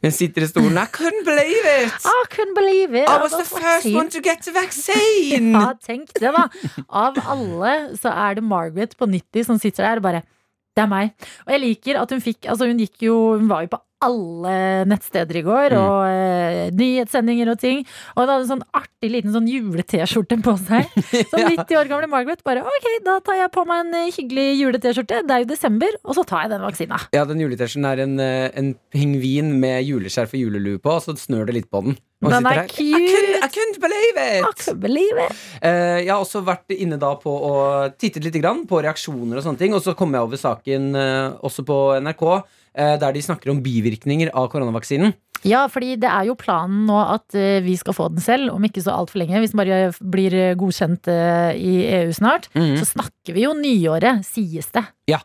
Hun sitter i stolen. I couldn't believe it! I couldn't believe it. I was the first one to get the vaccine! Ja, tenk det, da. Av alle så er det Margaret på 90 som sitter der og bare Det er meg. Og jeg liker at hun fikk Altså, hun gikk jo Hun var jo på alle nettsteder i går, Mm. og eh, nyhetssendinger og ting. Og hun hadde en sånn artig liten sånn jule-T-skjorte på seg. Så 90 år gamle Margaret bare Ok, da tar jeg på meg en eh, hyggelig jule-T-skjorte. Det er jo desember, og så tar jeg den vaksina. Ja, den juletesjen er en, eh, en pingvin med juleskjerf og julelue på, og så snør det litt på den. Og Den er cute! I couldn't, I couldn't believe I it! believe it. Uh, jeg har også vært inne da på og tittet litt grann på reaksjoner og sånne ting. Og så kom jeg over saken uh, også på NRK, der de snakker om bivirkninger av koronavaksinen. Ja, fordi det er jo planen nå at eh, vi skal få den selv, om ikke så altfor lenge. Hvis den bare blir eh, godkjent eh, i EU snart. Mhm. Så snakker vi jo nyåret, sies det. Ja,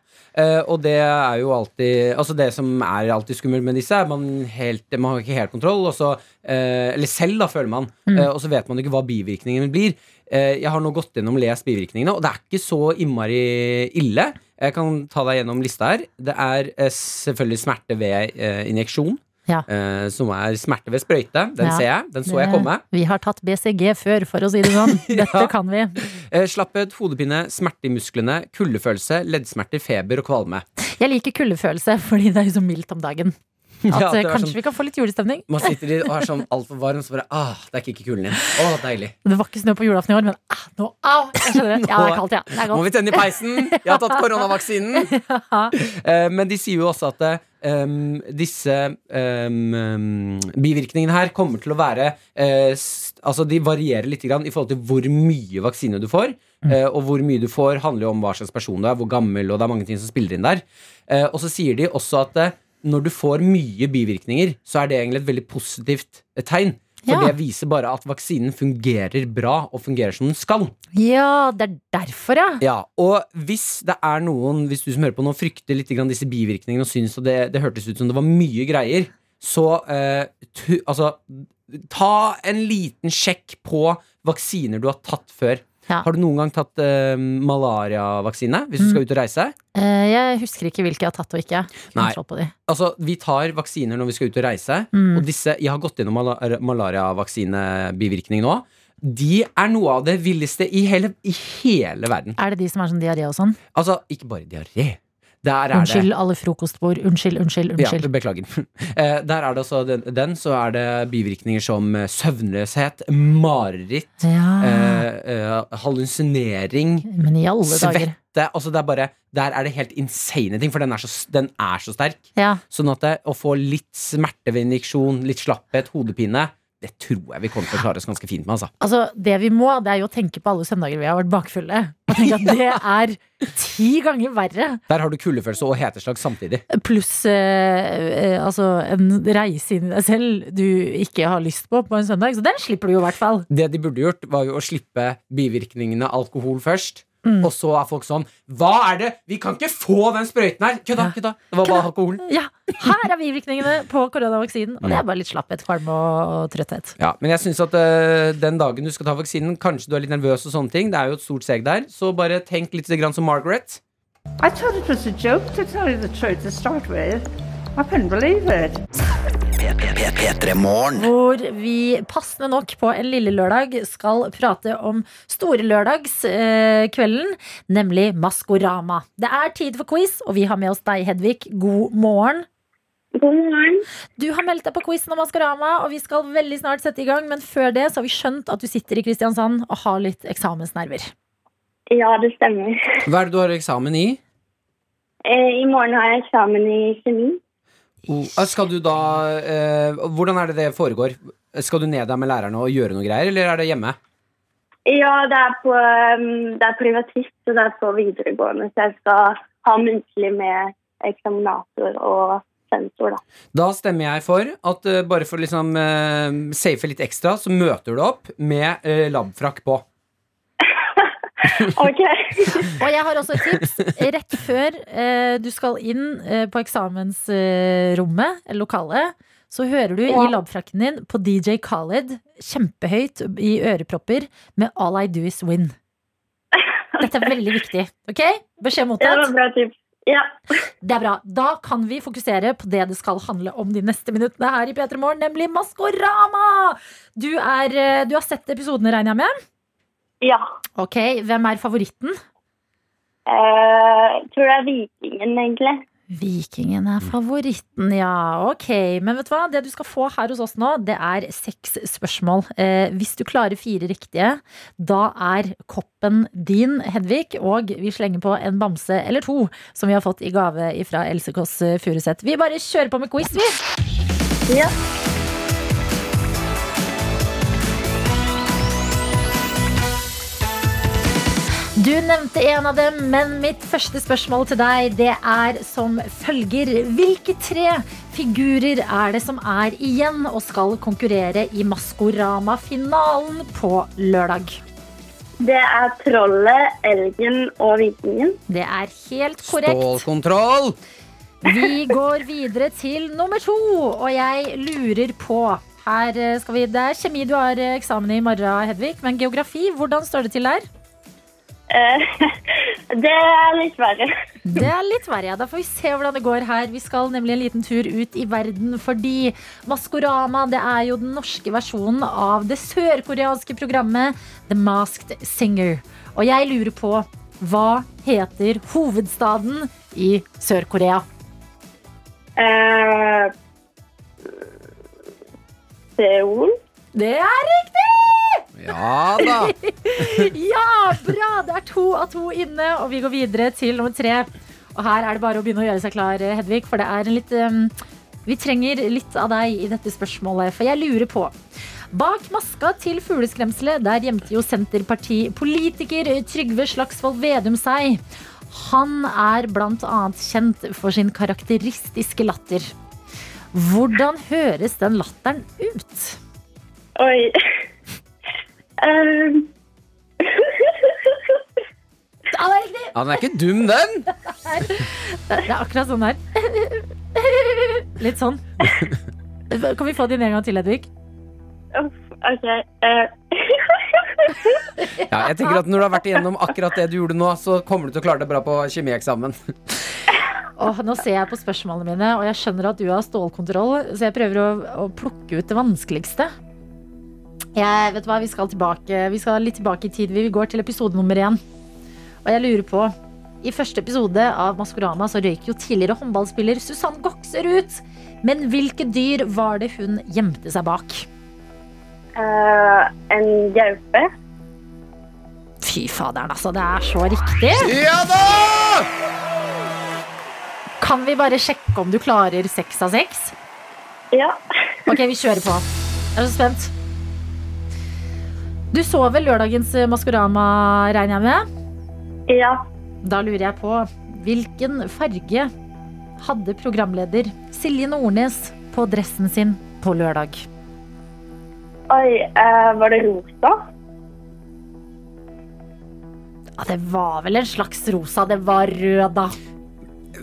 og det er jo alltid Altså det som er alltid skummelt med disse, er man, helt, man har ikke helt kontroll. Og så, eller selv, da, føler man. Mm. Og så vet man ikke hva bivirkningene blir. Jeg har nå gått gjennom lest bivirkningene, og det er ikke så innmari ille. Jeg kan ta deg gjennom lista her. Det er selvfølgelig smerte ved injeksjon. Ja. Eh, som er smerte ved sprøyte. Den Ja. ser jeg. Den så jeg komme. Vi har tatt BCG før, for å si det sånn. Dette Ja. kan vi. Eh, slapphet, hodepine, smerte i musklene, kuldefølelse, leddsmerter, feber og kvalme. Jeg liker kuldefølelse, fordi det er jo så mildt om dagen. At Ja, eh, kanskje sånn- vi kan få litt julestemning. Man sitter i og er sånn altfor varm, så bare ah, det er ikke kulen din. Å, deilig. Det var ikke snø på julaften i år, men ah, nå, au! Jeg skjønner det. Ja, det er kaldt, ja. Det er Må vi tenne i peisen? Jeg har tatt koronavaksinen. ja. Men de sier jo også at em, disse em, bivirkningene her kommer til å være uh, Altså De varierer litt grann i forhold til hvor mye vaksine du får. Uh, og hvor mye du får, handler jo om hva slags person du er, hvor gammel, og det er mange ting som spiller inn der. Uh, og så sier de også at når du får mye bivirkninger, så er det egentlig et veldig positivt tegn. For Ja. det viser bare at vaksinen fungerer bra og fungerer som den skal. Ja, det er derfor, ja. Ja, og hvis det er noen Hvis du som hører på nå frykter litt grann disse bivirkningene og syns at det, det hørtes ut som det var mye greier, så eh, tu, altså Ta en liten sjekk på vaksiner du har tatt før. Ja. Har du noen gang tatt eh, malariavaksine hvis du skal ut og reise? Eh, Jeg husker ikke hvilke jeg har tatt og ikke. Nei. Altså, Vi tar vaksiner når vi skal ut og reise. Mm. Og disse, Jeg har gått gjennom mala- malariavaksinebivirkning nå. De er noe av det villeste i hele, i hele verden. Er det de som er sånn diaré og sånn? Altså, ikke bare diaré. Er det Unnskyld, alle frokostbord. Unnskyld, unnskyld, unnskyld. Ja, beklager. Eh, der er det altså den, den, så er det bivirkninger som eh, søvnløshet, mareritt, Ja, eh, eh, hallusinering, svette. Altså det er bare, der er det helt insane ting, for den er så, den er så sterk. Ja. Sånn at det, å få litt smerte ved injeksjon, litt slapphet, hodepine, det tror jeg vi kommer til å klare oss ganske fint med. Altså. Altså, det vi må, det er jo å tenke på alle søndager vi har vært bakfulle. Og tenke at det er ti ganger verre. Der har du kuldefølelse og heteslag samtidig. Pluss eh, eh, altså, en reise inn i deg selv du ikke har lyst på på en søndag. Så den slipper du jo i hvert fall. Det de burde gjort, var jo å slippe bivirkningene alkohol først. Mm. Og så er folk sånn Hva er det? Vi kan ikke få den sprøyten her! Kødda! kødda Det var bare alkoholen. Ja, Her er bivirkningene på koronavaksinen. Og det er bare litt slapphet, kvalme og, og trøtthet. Ja, Men jeg syns at uh, den dagen du skal ta vaksinen, kanskje du er litt nervøs, og sånne ting Det er jo et stort seg der. Så bare tenk litt grann som Margaret. I thought it was a joke to tell you the truth to start with. I couldn't believe it. P3 Hvor vi passende nok på en lille lørdag skal prate om storelørdagskvelden, nemlig Maskorama. Det er tid for quiz, og vi har med oss deg, Hedvig. God morgen. God morgen. Du har meldt deg på quizen om Maskorama, og vi skal veldig snart sette i gang. Men før det så har vi skjønt at du sitter i Kristiansand og har litt eksamensnerver. Ja, det stemmer. Hva er det du har eksamen i? Eh, I morgen har jeg eksamen i kjemi. Ah, Skal du da eh, Hvordan er det det foregår? Skal du ned der med lærerne og gjøre noe greier, eller er det hjemme? Ja, det er, på, um, det er privatist, så det er på videregående. Så jeg skal ha muntlig med eksaminator og sensor, da. Da stemmer jeg for at eh, bare for å liksom uh, safe litt ekstra, så møter du opp med uh, labfrakk på. Ok. Og jeg har også et tips. Rett før eh, du skal inn eh, på eksamensrommet, eller lokalet, så hører du Ja. i labfrakken din på DJ Khaled kjempehøyt i ørepropper med All I Do Is Win. Dette er veldig viktig. Ok? Beskjed Ja, det mottatt. var bra tips. Ja. Det er bra. Da kan vi fokusere på det det skal handle om de neste minuttene her i P3 Morgen, nemlig Maskorama! Du, er, eh, du har sett episodene, regner jeg med? Ja. Ok, Hvem er favoritten? Jeg tror det er Vikingen, egentlig. Vikingen er favoritten, ja. Ok, men vet du hva? Det du skal få her hos oss nå, det er seks spørsmål. Eh, hvis du klarer fire riktige, da er koppen din, Hedvig. Og vi slenger på en bamse eller to som vi har fått i gave fra Else Kåss Furuseth. Vi bare kjører på med quiz, vi. Ja. Du nevnte en av dem, men mitt første spørsmål til deg, det er som følger. Hvilke tre figurer er det som er igjen og skal konkurrere i Maskorama-finalen på lørdag? Det er Trollet, Elgen og Vikingen. Det er helt korrekt. Stålkontroll! Vi går videre til nummer to, og jeg lurer på her skal vi, Det er kjemi du har eksamen i i morgen, Hedvig, men geografi, hvordan står det til der? Eh, det er litt verre. Det er litt verre, ja. Da får vi se hvordan det går her. Vi skal nemlig en liten tur ut i verden, fordi Maskorama det er jo den norske versjonen av det sørkoreanske programmet The Masked Singer. Og jeg lurer på hva heter hovedstaden i Sør-Korea? Uh, Seoul. Det er riktig! Ja da! Ja, bra! Det er to av to inne, og vi går videre til nummer tre. Og her er det bare å begynne å gjøre seg klar, Hedvig, for det er en litt um, Vi trenger litt av deg i dette spørsmålet, for jeg lurer på Bak maska til fugleskremselet, der gjemte jo Senterparti-politiker Trygve Slagsvold Vedum seg. Han er annet kjent for sin karakteristiske latter. Hvordan høres den latteren ut? Oi. er riktig! Ja, Den er ikke dum, den! Det er akkurat sånn her. Litt sånn. Kan vi få din en gang til, Hedvig? OK. eh. Ja, jeg tenker at Når du har vært igjennom akkurat det du gjorde nå, så kommer du til å klare det bra på kjemieksamen. Oh, nå ser jeg på spørsmålene mine, og jeg skjønner at du har stålkontroll, så jeg prøver å, å plukke ut det vanskeligste. Jeg, vet du hva, Vi skal tilbake Vi skal litt tilbake i tid. Vi går til episode nummer én. Og jeg lurer på I første episode av Maskorama så røyk jo tidligere håndballspiller Susann Gokser ut. Men hvilke dyr var det hun gjemte seg bak? Uh, en gaupe. Fy faderen, altså. Det er så riktig. Ja da! Kan vi bare sjekke om du klarer seks av seks? Ja. Ok, vi kjører på. Jeg er så spent. Du så vel lørdagens eh, Maskorama, regner jeg med? Ja. Da lurer jeg på hvilken farge hadde programleder Silje Nordnes på dressen sin på lørdag? Oi, eh, var det rosa? Ja, det var vel en slags rosa. Det var rød, da.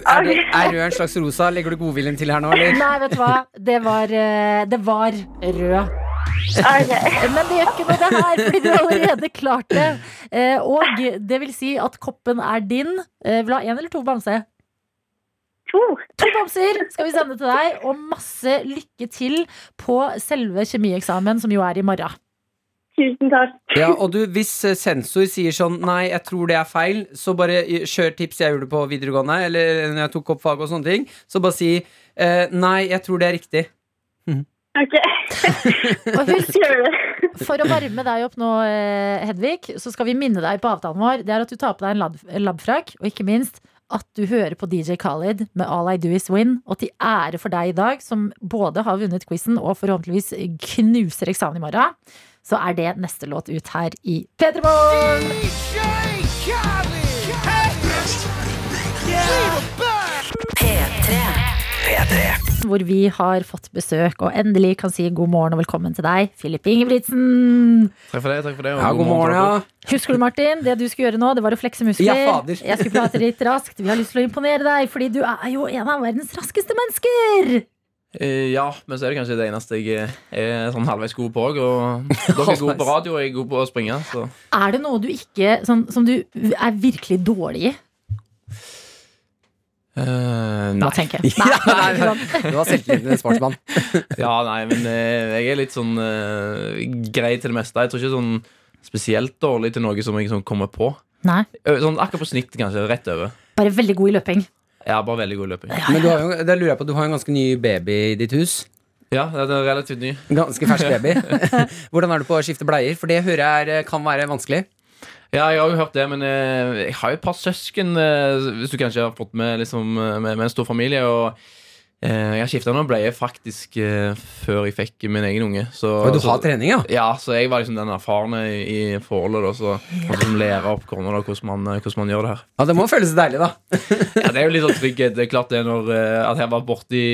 Er, det, er rød en slags rosa? Legger du godviljen til her nå, eller? Nei, vet du hva? Det var, eh, det var rød. OK. Men det gjør ikke noe det her, fordi du har allerede klart det. Eh, Og det vil si at koppen er din. Eh, Vil du ha én eller to bamse? To. To bamser skal vi sende til deg, og masse lykke til på selve kjemieksamen, som jo er i morgen. Tusen takk. Ja, og du, Hvis eh, sensor sier sånn Nei, jeg tror det er feil, så bare eh, kjør tips jeg gjorde på videregående, eller når jeg tok opp fag og sånne ting. Så bare si eh, Nei, jeg tror det er riktig. OK. Og husk, for å varme deg opp nå, eh, Hedvig, så skal vi minne deg på avtalen vår. Det er at du tar på deg en lab- labfrakk, og ikke minst at du hører på DJ Khalid med All I Do Is Win. Og til ære for deg i dag, som både har vunnet quizen og forhåpentligvis knuser eksamen i morgen, så er det neste låt ut her i P3 Morgen! Hvor vi har fått besøk og endelig kan si god morgen og velkommen til deg, Filip Ingebrigtsen. Takk for det. takk for det og Ja, god morgen, ja. Husker du, Martin, det du skulle gjøre nå, det var å flekse muskler. Ja, fader. Jeg skulle prate litt raskt. Vi har lyst til å imponere deg, fordi du er jo en av verdens raskeste mennesker. Eh, Ja, men så er det kanskje det eneste jeg er sånn halvveis god på òg. Og dere er gode på radio, og jeg er god på å springe. Så. Er det noe du ikke sånn, Som du er virkelig dårlig i? Eh, nei. nei. tenker jeg. Nei, Ja? Det var selvtilliten til en sportsmann. Ja, nei, men eh, jeg er litt sånn uh, grei til det meste. Jeg tror ikke sånn spesielt dårlig til noe som jeg sånn kommer på. Nei, Sånn akkurat på snitt, kanskje. Rett over. bare veldig god i løping. Er bare veldig god i løping. Men du har jo, det lurer jeg på, du har en ganske ny baby i ditt hus. Ja, det er relativt ny. Ganske fersk baby. Hvordan er du på å skifte bleier? For det hører jeg kan være vanskelig. Ja, jeg har jo hørt det, men eh, jeg har jo et par søsken, eh, hvis du kanskje har fått med, liksom, eh, med, med en stor familie. Og jeg har skifta noen bleier faktisk eh, før jeg fikk min egen unge. Så, Og du så, har trening, ja? Ja, så jeg var liksom den erfarne i, forholdet. Da, så måtte liksom lære opp kona da, hvordan, man, eh, hvordan man gjør det her. Ja, Det må føles deilig, da. Ja, Det er jo litt sånn trygghet. Det er klart det når eh, At jeg var borti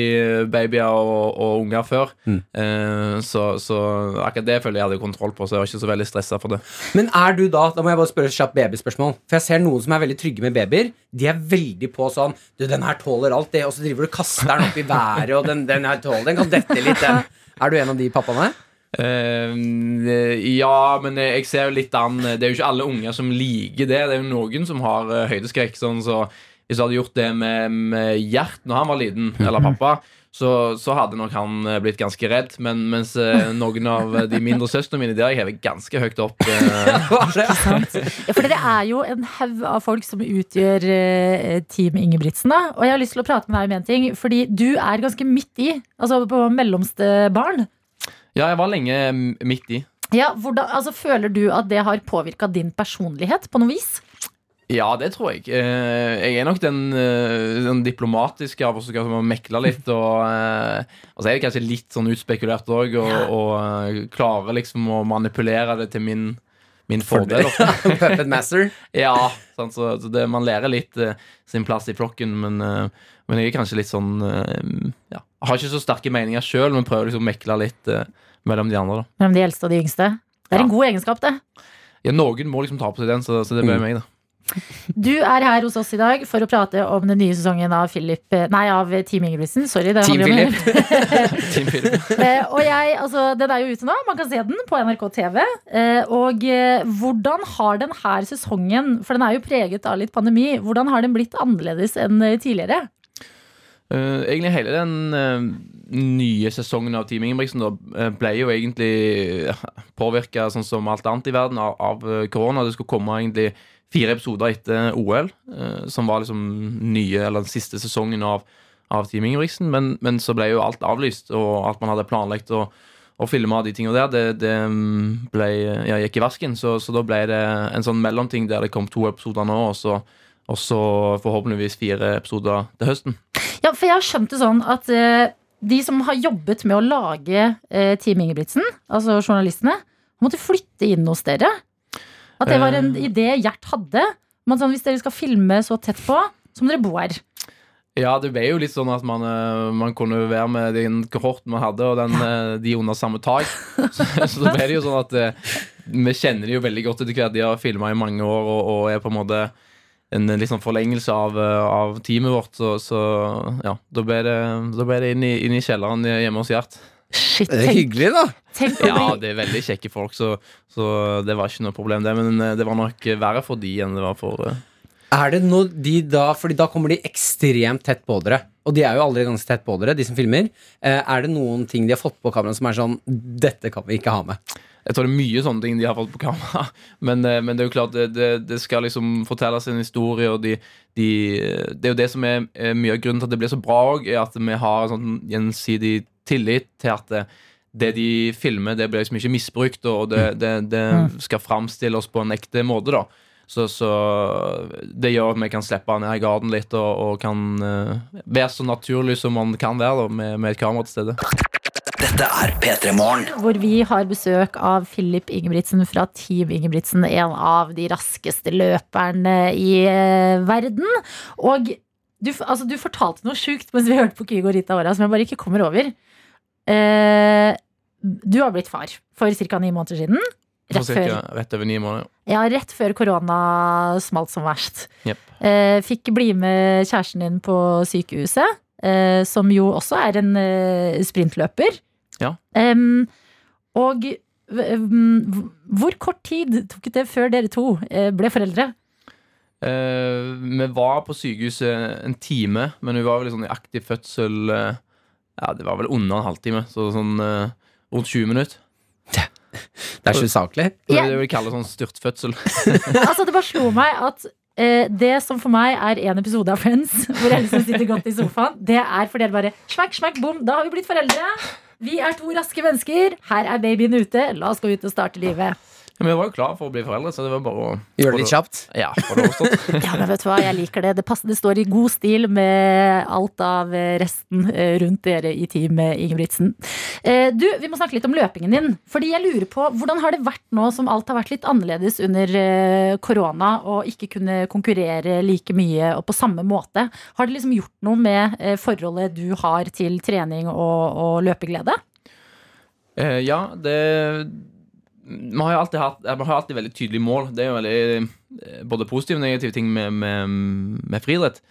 babyer og, og unger før. Mm. Eh, så, så akkurat det føler jeg hadde kontroll på, så jeg var ikke så veldig stressa for det. Men er du da Da må jeg bare spørre et kjapt babyspørsmål. For jeg ser noen som er veldig trygge med babyer. De er veldig på sånn Du, den her tåler alt, det. Og så driver du og kaster den opp i været, og den, den her tåler Den kan dette litt, den. Er du en av de pappaene? Uh, ja, men jeg ser jo litt an Det er jo ikke alle unger som liker det. Det er jo noen som har eh, høydeskrekk. Sånn, så hvis jeg hadde gjort det med, med Gjert når han var liten, eller pappa, så, så hadde nok han eh, blitt ganske redd. Men mens eh, noen av de mindre søstrene mine De har jeg hevet ganske høyt opp. eh, Ja, for dere er jo en haug av folk som utgjør eh, Team Ingebrigtsen. Da. Og jeg har lyst til å prate med deg om en ting, fordi du er ganske midt i. Altså på mellomste barn. Ja, jeg var lenge midt i. Ja, hvordan, altså, føler du at det har påvirka din personlighet på noe vis? Ja, det tror jeg. Eh, Jeg er nok den, eh, den diplomatiske av oss som skal mekle litt. Og, eh, og så er det kanskje litt sånn utspekulert òg, og, og klarer liksom å manipulere det til min, min fordel. Puppet master. Ja, sant, så, så det, man lærer litt sin plass i flokken, men, men jeg er kanskje litt sånn ja. Har ikke så sterke meninger sjøl, men prøver liksom å mekle litt mellom de andre. da Mellom de eldste og de yngste? Det er Ja. en god egenskap, det. Ja, Noen må liksom ta på seg den, så, så det ble Mm. meg, da. Du er her hos oss i dag for å prate om den nye sesongen av Philip Nei, av Team Ingebrigtsen. Sorry. Det Team Philip. Team Philip. Eh, og jeg, altså, den er jo ute nå. Man kan se den på NRK TV. Eh, og eh, hvordan har den her sesongen, for den er jo preget av litt pandemi, hvordan har den blitt annerledes enn eh, tidligere? Uh, egentlig hele den uh, nye sesongen av Team Ingebrigtsen da, eh, ble jo egentlig påvirka sånn som alt annet i verden av, av eh, korona. Det skulle komme egentlig fire episoder etter OL, eh, som var liksom nye, eller den siste sesongen av, av Team Ingebrigtsen. Men, men så ble jo alt avlyst, og alt man hadde planlagt å, filme av de tingene der, det, det mm, ble, ja, gikk i vasken. Så, så da ble det en sånn mellomting der det kom to episoder nå, og så, og så forhåpentligvis fire episoder til høsten. Ja, for jeg har skjønt det sånn at eh, de som har jobbet med å lage eh, Team Ingebrigtsen, altså journalistene, måtte flytte inn hos dere. At det var en Eh. idé Gjert hadde. Men sånn, hvis dere skal filme så tett på, så må dere bo her. Ja, det ble jo litt sånn at man, eh, man kunne være med den kohorten man hadde, og den, eh, de under samme tak. Så, så ble det jo sånn at vi kjenner de jo veldig godt etter hvert. De har filma i mange år og, og er på en måte en sånn forlengelse av, av teamet vårt. Så, så ja, da ble det, da ble det inn, i, inn i kjelleren hjemme hos Gjert. Shit, Det er hyggelig, da. Ja, det er veldig kjekke folk, så, så det var ikke noe problem, det. Men eh, det var nok verre for de enn det var for uh... Er det noe de da Fordi da kommer de ekstremt tett på dere. Og de er jo allerede ganske tett på dere, de som filmer. Eh, er det noen ting de har fått på kameraet som er sånn Dette kan vi ikke ha med. Jeg tror det er mye sånne ting de har fått på kamera. Men, men det er jo klart, det, det, det skal liksom fortelles en historie, og de, de, det er jo det som er mye av grunnen til at det blir så bra òg, er at vi har en sånn gjensidig tillit til at det, det de filmer, det blir liksom ikke misbrukt, og det, det, det skal framstilles på en ekte måte, da. Så, så det gjør at vi kan slippe ned i garden litt og, og kan uh, være så naturlig som man kan være da, med, med et kamera til stede. Dette er P3 Morgen. hvor vi har besøk av Philip Ingebrigtsen fra Team Ingebrigtsen, en av de raskeste løperne i uh, verden. Og du, altså, du fortalte noe sjukt mens vi hørte på Kygo Rita Ora, som jeg bare ikke kommer over. Eh, du har blitt far for ca. ni måneder siden. Rett, Rett før, rett over ni måneder. ja, rett før korona smalt som verst. Yep. Eh, fikk bli med kjæresten din på sykehuset, eh, som jo også er en sprintløper. Ja. Og hvor kort tid tok det før dere to ble foreldre? Eh, vi var på sykehuset en time, men vi var vel sånn i aktiv fødsel eh, Ja, det var vel under en halvtime, så sånn eh, rundt 20 minutter. Det er ikke usaklig. Det Ja. er det vil kalle sånn styrtfødsel. altså, det bare slo meg at eh, det som for meg er en episode av Friends, hvor jeg liksom sitter godt i sofaen, det er for dere bare smekk, smekk, bom, da har vi blitt foreldre. Vi er to raske mennesker. Her er babyen ute. La oss gå ut og starte livet. Men vi var jo klar for å bli foreldre, så det var bare å Gjør det litt kjapt. Ja. Ja, men vet du hva, jeg liker det. Det, passer, det står i god stil med alt av eh, resten eh, rundt dere i Team Ingebrigtsen. Eh, Du, vi må snakke litt om løpingen din. Fordi jeg lurer på, Hvordan har det vært nå som alt har vært litt annerledes under korona, og ikke kunne konkurrere like mye og på samme måte? Har det liksom gjort noe med forholdet du har til trening og, og løpeglede? Eh, ja, det Vi har jo alltid hatt har alltid veldig tydelige mål. Det er jo veldig eh, både positive og negative ting med, med, med friidrett.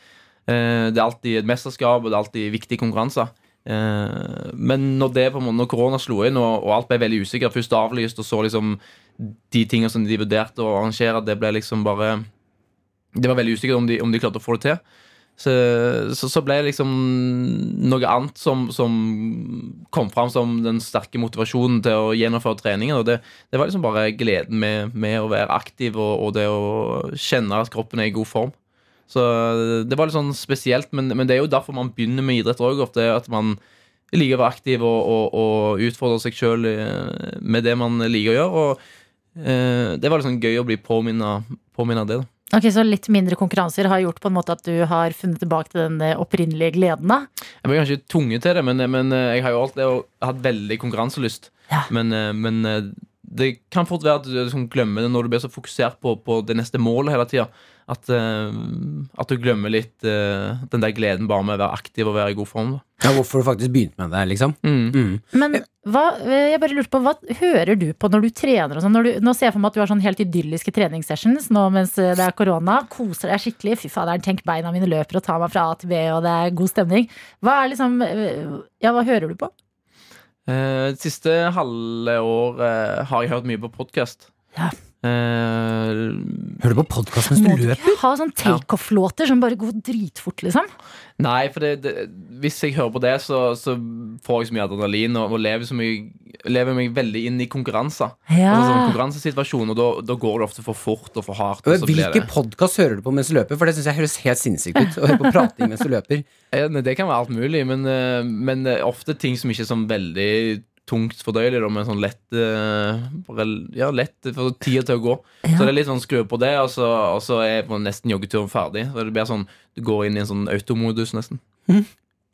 Eh, det er alltid et mesterskap, og det er alltid viktige konkurranser. Eh, men når det Når korona slo inn, og alt ble veldig usikkert, først avlyst, og så liksom de tingene som de vurderte å arrangere, det ble liksom bare Det var veldig usikkert om de, om de klarte å få det til. Så, så, så ble det liksom noe annet som, som kom fram som den sterke motivasjonen til å gjennomføre treningen. Og det, det var liksom bare gleden med, med å være aktiv og, og det å kjenne at kroppen er i god form. Så det var litt sånn spesielt, men, men det er jo derfor man begynner med idrett òg. At man liker å være aktiv og, og, og utfordre seg sjøl med det man liker å gjøre. Og eh, det var litt sånn gøy å bli påminnet påminnet det. da Ok, Så litt mindre konkurranser har gjort på en måte at du har funnet tilbake til den eh, opprinnelige gleden? da? Jeg var kanskje tvunget til det, men, men eh, jeg har jo alltid hatt veldig konkurranselyst. Ja. Men, eh, men eh, det kan fort være at du liksom glemmer det når du blir så fokusert på, på det neste målet hele tida. At, uh, at du glemmer litt uh, den der gleden bare med å være aktiv og være i god form. Da. Ja, hvorfor du faktisk begynte med det, liksom. Mm. Mm. Men hva, eh, jeg bare lurte på, hva hører du på når du trener? og sånn? Når du- Nå ser jeg for meg at du har sånn helt idylliske treningssessions nå mens det er korona. Koser deg skikkelig. Fy faderen, tenk beina mine løper og tar meg fra A til B, og det er god stemning. Hva er liksom Ja, hva hører du på? Eh, det siste halve år eh, har jeg hørt mye på podkast. Ja. Hører du på podkast mens du løper? Må du ikke ha sånn takeoff-låter som bare går dritfort, liksom? Nei, for det, det, hvis jeg hører på det, så, så får jeg så mye adrenalin og, og lever, så mye, lever meg veldig inn i konkurranser. Ja. Altså, sånn konkurransesituasjon, og da, da går det ofte for fort og for hardt. Og så Hvilke podkast hører du på mens du løper? For det syns jeg høres helt sinnssykt ut. Å høre på prating mens du løper. Nei, det kan være alt mulig, men, eh, men eh, ofte ting som ikke er sånn veldig tungt fordøyelig, da, med sånn lett eh, bare, Ja, lett for tida til å gå. Så det er litt sånn skru på det, og så, og så er på nesten joggeturen ferdig. Så det blir sånn Du går inn i en sånn automodus, nesten.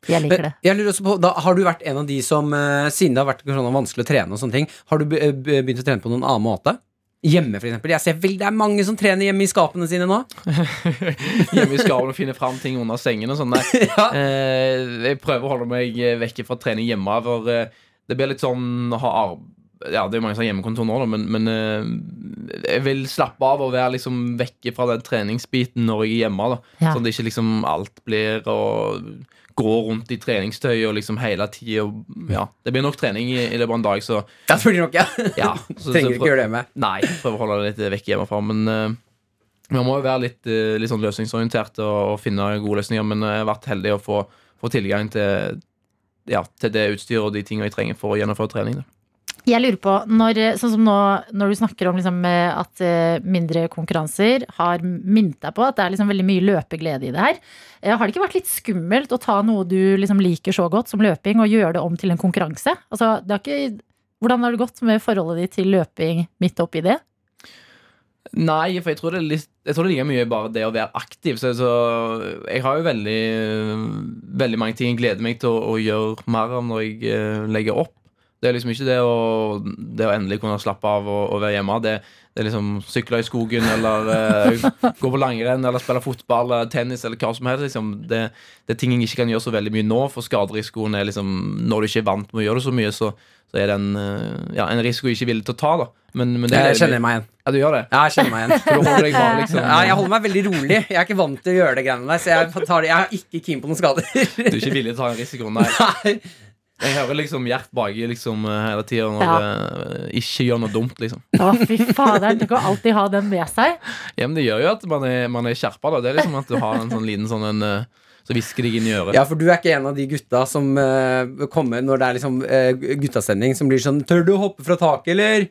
Jeg liker det. Jeg lurer også på, da, Har du vært en av de som, eh, siden det har vært sånn vanskelig å trene, og sånne ting har du be- begynt å trene på noen annen måte? Hjemme, for eksempel. Jeg ser vel det er mange som trener hjemme i skapene sine nå. Hjemme i skapene og finner fram ting under sengen og sånn. Ja. Eh, jeg prøver å holde meg vekke fra trening hjemme. For eh, det blir litt sånn Ja, det er mange som har hjemmekontor nå, da, men, men eh, jeg vil slappe av og være liksom vekke fra den treningsbiten når jeg er hjemme. Da. Ja. Sånn at ikke liksom alt blir å gå rundt i treningstøy og liksom hele tida. Ja, det blir nok trening i, i løpet av en dag, så Ja, det blir nok, ja. ja. Så, Trenger så ikke gjøre det med. Nei, prøver å holde det litt vekk hjemmefra. Men eh, man må jo være litt, eh, litt sånn løsningsorientert og, og finne gode løsninger. Men jeg har vært heldig å få, få tilgang til, ja, til det utstyret og de tingene jeg trenger for å gjennomføre trening. Da. Jeg lurer på, når, sånn som nå, når du snakker om liksom, eh, at eh, mindre konkurranser har minnet deg på at det er liksom veldig mye løpeglede i det her. eh, Har det ikke vært litt skummelt å ta noe du liksom liker så godt som løping, og gjøre det om til en konkurranse? Altså, det har ikke, hvordan har det gått med forholdet ditt til løping midt oppi det? Nei, for jeg tror det er litt Jeg tror det ligger mye bare det å være aktiv. Så, så jeg har jo veldig Veldig mange ting jeg gleder meg til å, å gjøre mer av når jeg uh, legger opp. Det er liksom ikke det å, det å endelig kunne slappe av og, og være hjemme. Det, det er liksom sykle i skogen eller eh, gå på langrenn eller spille fotball eller tennis eller hva som helst. Liksom. Det, det er ting jeg ikke kan gjøre så veldig mye nå, for skaderisikoen er liksom Når du ikke er vant med å gjøre det så mye, så, så er det en, eh, ja, en risiko jeg ikke er villig til å ta. da Men, men det Jeg kjenner meg igjen. Ja, du gjør det? Ja, jeg kjenner meg igjen. For du holder deg bare liksom Ja, jeg holder meg veldig rolig. Jeg er ikke vant til å gjøre det greiene der, så jeg, tar det, jeg er ikke keen på noen skader. Du er ikke villig til å ta en risiko? Nei. Nei. Jeg hører liksom Gjert baki liksom eh, hele tida når Ja. det ikke gjør noe dumt, liksom. Å, fy faderen, du kan alltid ha den med seg. Ja, men det gjør jo at man er, man er skjerpa, da. Det er liksom at du har en sånn liten sånn en eh, Så hvisker de inn i øret. Ja, for du er ikke en av de gutta som uh, kommer når det er liksom uh, guttastemning, som blir sånn Tør du å hoppe fra taket, eller?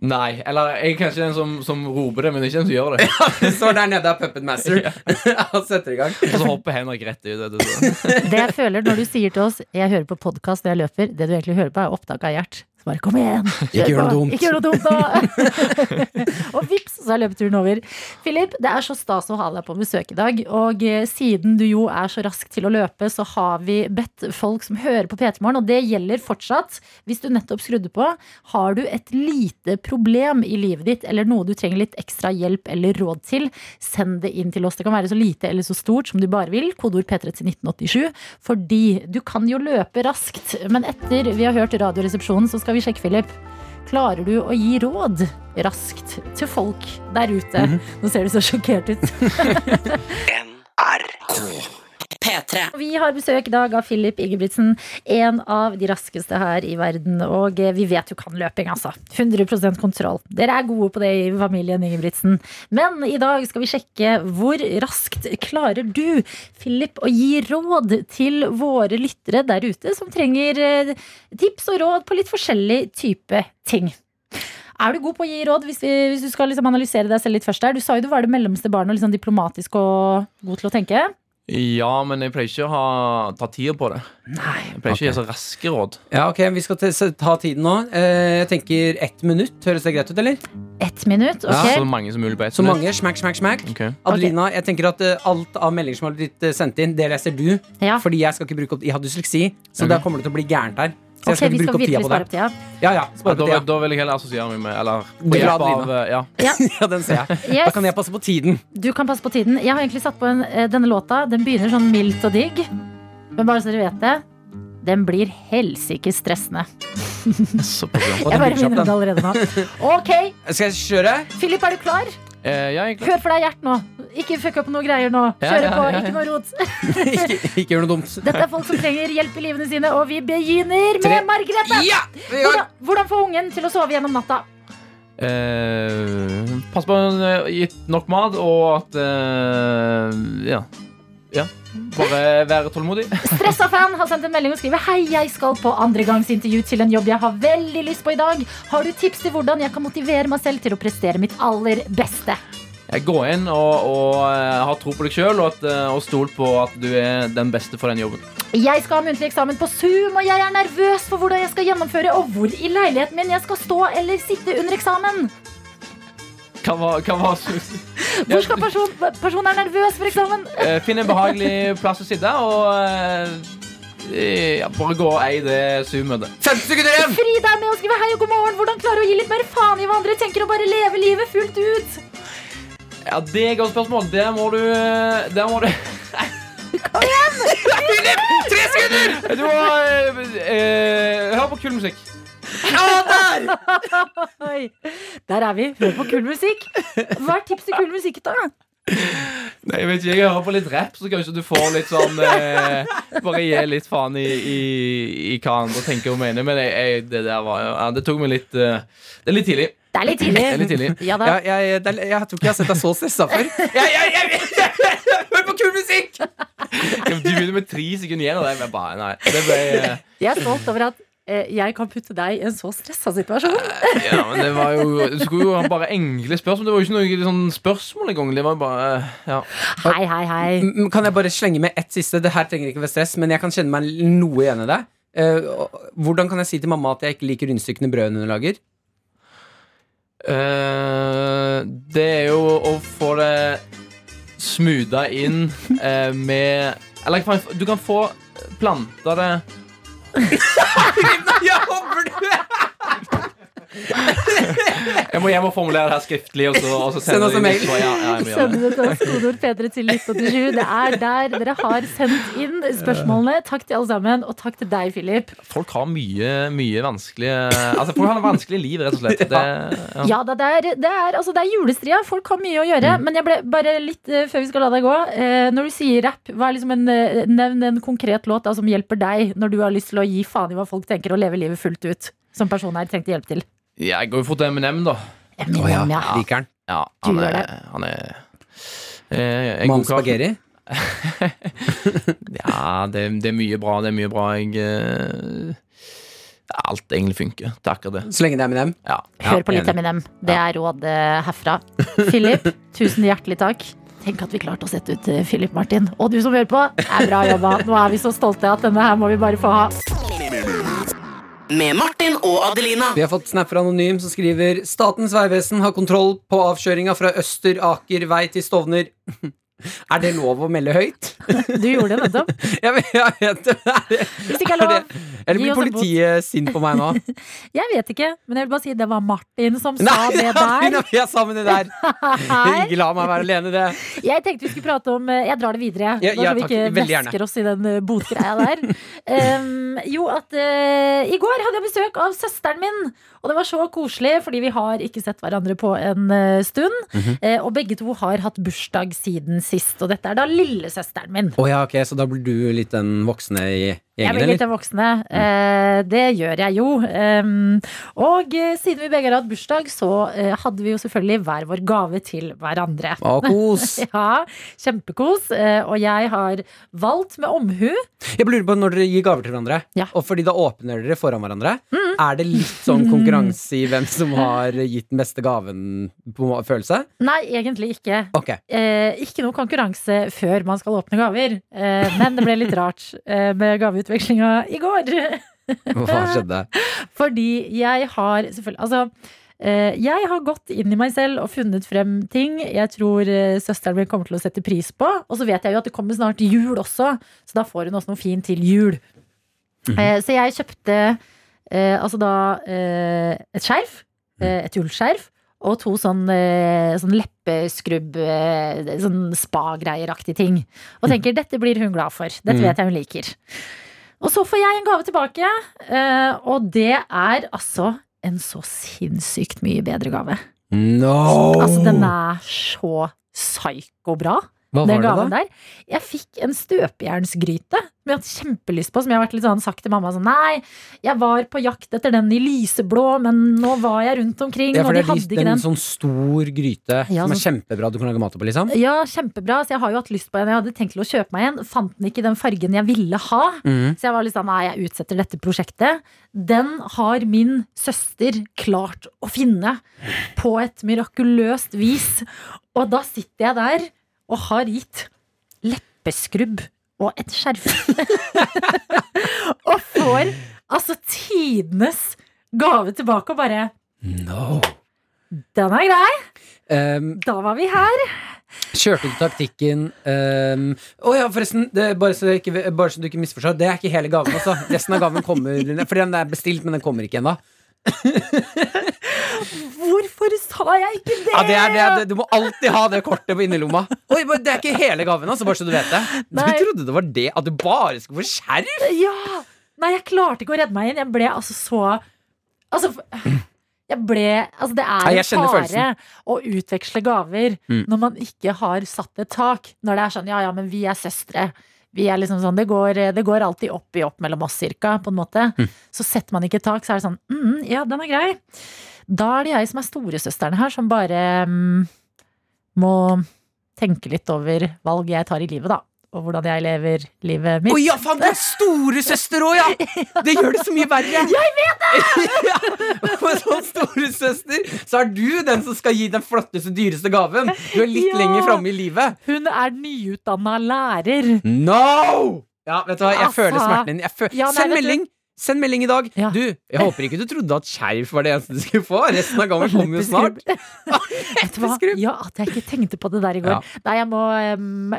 Nei. Eller jeg er kanskje den som, som roper det, men ikke den som gjør det. Du står der nede av Puppet Master og setter i gang. Og så hopper Henrik rett ut. Det. Det jeg føler når du sier til oss 'jeg hører på podkast når jeg løper', det du egentlig hører på, er opptak av Gjert. Så bare kom igjen! Ikke gjør noe dumt. Ikke gjør noe dumt nå! og vips, så er løpeturen over. Philip, det er så stas å ha deg på besøk i dag. Og eh, siden du jo er så rask til å løpe, så har vi bedt folk som hører på P3 Morgen, og det gjelder fortsatt. Hvis du nettopp skrudde på, har du et lite problem i livet ditt, eller noe du trenger litt ekstra hjelp eller råd til, send det inn til oss. Det kan være så lite eller så stort som du bare vil. Kodeord P3 til 1987. Fordi du kan jo løpe raskt, men etter vi har hørt Radioresepsjonen, så skal vi sjekke, Philip. Klarer du å gi råd raskt til folk der ute? Nå ser du så sjokkert ut. P3. Vi har besøk i dag av Philip Ingebrigtsen, en av de raskeste her i verden. Og eh, vi vet du kan løping, altså. 100% kontroll. Dere er gode på det i familien Ingebrigtsen. Men i dag skal vi sjekke hvor raskt klarer du, Philip, å gi råd til våre lyttere der ute som trenger eh, tips og råd på litt forskjellig type ting. Er du god på å gi råd, hvis, vi, hvis du skal liksom analysere deg selv litt først der? Du sa jo du var det mellomste barnet og liksom diplomatisk og god til å tenke. Ja, men jeg pleier ikke å ha, ta tida på det. Nei. Jeg pleier ikke å gi så raske råd. Ja, ok, Vi skal ta tiden nå. Eh, jeg tenker ett minutt. Høres det greit ut, eller? Ett minutt, Ja, ok? Så mange som mulig på ett Så minutt. mange. Smack, smack, smack. Ok. Adelina, jeg tenker at eh, alt av meldinger som har blitt eh, sendt inn, det leser du. Ja. Fordi jeg skal ikke bruke opp Jeg har dysleksi, så okay. da kommer det til å bli gærent her. Så jeg skal okay, ikke bruke opp tida på det. tida. Ja, ja, Ja, da, da vil jeg heller assosiere meg med Eller er av ja. ja, den ser jeg. Da kan jeg passe på tiden. Du kan passe på tiden. Jeg har egentlig satt på en, eh, denne låta. Den begynner sånn mildt og digg. Men bare så dere vet det, den blir helsike stressende. Jeg bare minner om det allerede nå. Ok, Skal jeg kjøre? Philip, er du klar? Eh, ja, egentlig. Hør for deg Gjert nå. Ikke fuck opp noe greier nå. Kjøre ja, på, ja, ja. ikke noe rot. ikke, ikke gjør noe dumt. Dette er folk som trenger hjelp i livene sine, og vi begynner med Tre. Margrethe. I gang. Hvordan, hvordan få ungen til å sove gjennom natta? Eh, pass på gitt nok mat, og at eh, Ja. Ja. Bare være tålmodig. Stressa fan har sendt en melding og skriver Hei, jeg skal på andregangsintervju til en jobb jeg har veldig lyst på i dag. Har du tips til hvordan jeg kan motivere meg selv til å prestere mitt aller beste? Går inn og, og eh, har tro på deg sjøl, og, eh, og stol på at du er den beste for den jobben. Jeg skal ha muntlig eksamen på Zoom, og jeg er nervøs for hvordan jeg skal gjennomføre, og hvor i leiligheten min jeg skal stå eller sitte under eksamen. Var, hva var Hvor skal person, personen er nervøs for eksamen? Eh, Finn en behagelig plass å sitte, og eh, ja, bare gå og eie det Zoom-møtet. 50 sekunder igjen! Frida er med og skriver hei og god morgen. Hvordan klare å gi litt mer faen i hva andre tenker, og bare leve livet fullt ut? Ja, det er et godt spørsmål. Der må du eh, Der må du Tre sekunder! Du må uh, uh, høre på kul musikk. Oi, Der er vi. Hør på kul musikk. Hva er tips til kul musikk, da? Nei, jeg vet ikke, jeg hører på litt rap, så kanskje du får litt sånn eh, Bare gi litt faen i, i, i hva andre tenker og mener. Men jeg, jeg, det der var jo- ja, Det tok meg litt eh, Det er litt tidlig. Det er litt tidlig. Det er litt tidlig. Ja da. Jeg, jeg, det er- jeg tror ikke jeg har sett deg så stressa før. Jeg, jeg, jeg, jeg, Hør på kul musikk! Du begynner med tre sekunder igjen, og det er bare Nei. Det ble eh, Jeg er stolt over at jeg kan putte deg i en så stressa situasjon. Ja, men det var jo Det skulle jo bare enkle spørsmål. Det var jo ikke noe sånn spørsmål engang. Det var bare eh, Ja. Hei, hei, hei. Kan jeg bare slenge med ett siste? Det her trenger ikke være stress, men jeg kan kjenne meg noe igjen i det. Eh, hvordan kan jeg si til mamma at jeg ikke liker rundstykkene brødene hun lager? Uh, det er jo å få det smootha inn uh, med Eller du kan få planta det Jeg håper du Jeg må jeg må formulere det her skriftlig. Og så, og så Send oss en det mail. inn Ja, ja, Send det. til oss, kodeord P3 til 1987. Det er der dere har sendt inn spørsmålene. Takk til alle sammen, og takk til deg, Philip. Folk har mye, mye vanskelige Altså, folk har et vanskelig liv, rett og slett. Det, ja. Ja, det, er, det, er, altså, det er julestria. Folk har mye å gjøre. Mm. Men jeg ble bare litt eh, før vi skal la deg gå. eh, når du sier rapp, hva er liksom en, eh, nevn en konkret låt da, som hjelper deg når du har lyst til å gi faen i hva folk tenker, og leve livet fullt ut. Som personen her trengte hjelp til. Jeg går jo fort Eminem, da. Eminem, Å ja, ja. liker den. Ja, Du han gjør er, han er eh, en Mann god kar. spagetti. Ja, det, det er mye bra. Det er mye bra. Jeg eh, Alt egentlig funker til akkurat det. Så lenge det er Eminem. Ja. Hør på litt enig. Eminem. Det er råd eh, herfra. Philip, tusen hjertelig takk. Tenk at vi klarte å sette ut eh, Philip Martin. Og du som hører på, er bra jobba. Nå er vi så stolte at denne her må vi bare få ha. Med Martin og Adelina. Vi har fått snap fra Anonym som skriver Statens vegvesen har kontroll på avkjøringa fra Øster Aker vei til Stovner. Er det lov å melde høyt? Du gjorde det nettopp. Jeg vet, jeg vet det. Er det- Hvis det ikke er er det- Eller blir politiet sint på meg nå? Jeg vet ikke, men jeg vil bare si det var Martin som sa Nei, det der. Nei, jeg sa med det der. Ikke la meg være alene det. Jeg tenkte vi skulle prate om eh, Jeg drar det videre, Ja, bare ja, så vi ikke væsker oss i den eh, botgreia der. Um, jo, at uh, i går hadde jeg besøk av søsteren min. Og det var så koselig, fordi vi har ikke sett hverandre på en eh, stund. Mhm. Eh, og begge to har hatt bursdag siden sist. Og dette er da lillesøsteren min. Oh, ja, ok, Så da blir du litt den voksne i Jeg vil litt av voksne. Eh, det gjør jeg jo. Um, og eh, siden vi begge har hatt bursdag, så eh, hadde vi jo selvfølgelig hver vår gave til hverandre. Å, kos. Ja, kjempekos. Eh, og jeg har valgt med omhu. Jeg lurer på når dere gir gaver til hverandre, Ja. og fordi da åpner dere foran hverandre. Er det litt sånn konkurranse i hvem som har gitt den beste gaven på følelse? Nei, egentlig ikke. Okay. Eh, ikke noe konkurranse før man skal åpne gaver. Eh, men det ble litt rart eh, med gaveutvekslinga i går. Hva skjedde? Fordi jeg har selvfølgelig Altså, eh, jeg har gått inn i meg selv og funnet frem ting jeg tror eh, søsteren min kommer til å sette pris på. Og så vet jeg jo at det kommer snart jul også, så da får hun også noe fint til jul. Eh, så jeg kjøpte altså da et skjerf, eh, et ullskjerf. Og to sånn, sånn leppeskrubb, sånn spa-greieraktige ting. Og tenker dette blir hun glad for. Dette Mm. vet jeg hun liker. Og så får jeg en gave tilbake, eh, og det er altså en så sinnssykt mye bedre gave. No! Altså, den er så psyko-bra. Hva Den var det da? der. Jeg fikk en støpejernsgryte som jeg har hatt kjempelyst på. Som jeg har vært litt sånn sagt til mamma sånn Nei, jeg var på jakt etter den i lyseblå, men nå var jeg rundt omkring, Ja, og de hadde de- ikke en sånn stor gryte Ja, som er sånn- kjempebra du kan lage mat på, liksom. Ja, kjempebra. Så jeg har jo hatt lyst på en. Jeg hadde tenkt til å kjøpe meg en. Fant den ikke i den fargen jeg ville ha. Mm. Så jeg var litt sånn, nei, jeg utsetter dette prosjektet. Den har min søster klart å finne på et mirakuløst vis. Og da sitter jeg der og har gitt leppeskrubb og et skjerf. og får altså tidenes gave tilbake og bare No. Den er grei. Um, Da var vi her. Kjørte du taktikken um, Å ja, forresten, det er bare, så ikke, bare så du ikke misforstår. Det er ikke hele gaven, altså. Resten av gaven kommer Fordi den er bestilt, men den kommer ikke ennå. Hvorfor sa jeg ikke det? Ja, det er det, det, du må alltid ha det kortet på innerlomma. Oi, det er ikke hele gaven, altså, bare så du vet det. Du Nei. trodde det var det, at du bare skulle få skjerf? Ja! Nei, jeg klarte ikke å redde meg inn. Jeg ble altså så Altså, jeg ble Altså, det er en fare følelsen. å utveksle gaver Mm. når man ikke har satt et tak. Når det er sånn ja, ja, men vi er søstre. Vi er liksom sånn, det går, det går alltid opp i opp mellom oss, cirka, på en måte. Mm. Så setter man ikke tak, så er det sånn mm, ja, den er grei. Da er det jeg som er storesøsteren her, som bare um, må tenke litt over valg jeg tar i livet, da. Og hvordan jeg lever livet mitt. Å ja, faen, du er storesøster òg, ja! Det gjør det så mye verre. Jeg vet det! ja, men som storesøster så er du den som skal gi den flotteste, dyreste gaven. Du er litt Ja. lenger framme i livet. Hun er nyutdanna lærer. No! Ja, vet du hva, jeg Altså, føler smerten din. Føl ja, Send melding! du-! Send melding i dag. Ja. Du, jeg håper ikke du trodde at skjerf var det eneste du skulle få. Resten av gangen kommer jo snart. Vet du hva? Leppeskrubb. Ja, at jeg ikke tenkte på det der i går. Ja. Nei, jeg må,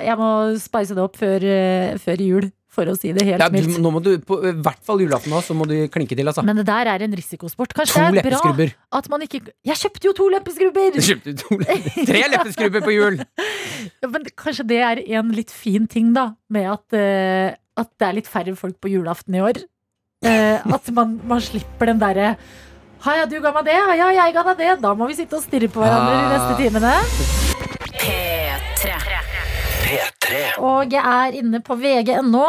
jeg må spice det opp før, eh, før jul, for å si det helt Ja, du, mildt. nå må du, på i hvert fall julaften nå, så må du klinke til, altså. Men det der er en risikosport. To det er bra at man ikke Jeg kjøpte jo to leppeskrubber! Du kjøpte to leppeskrubber. tre leppeskrubber på jul! Ja, men kanskje det er en litt fin ting, da, med at, uh, at det er litt færre folk på julaften i år. Eh, at man, man slipper den derre Ha ja, du ga meg det. Ha ja, jeg ga deg det. Da må vi sitte og stirre på hverandre de neste Ah. timene. P3. Og jeg er inne på vg.no.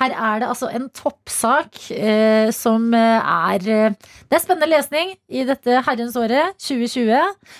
Her er det altså en toppsak eh, som eh, er eh, Det er spennende lesning i dette herrens året, 2020,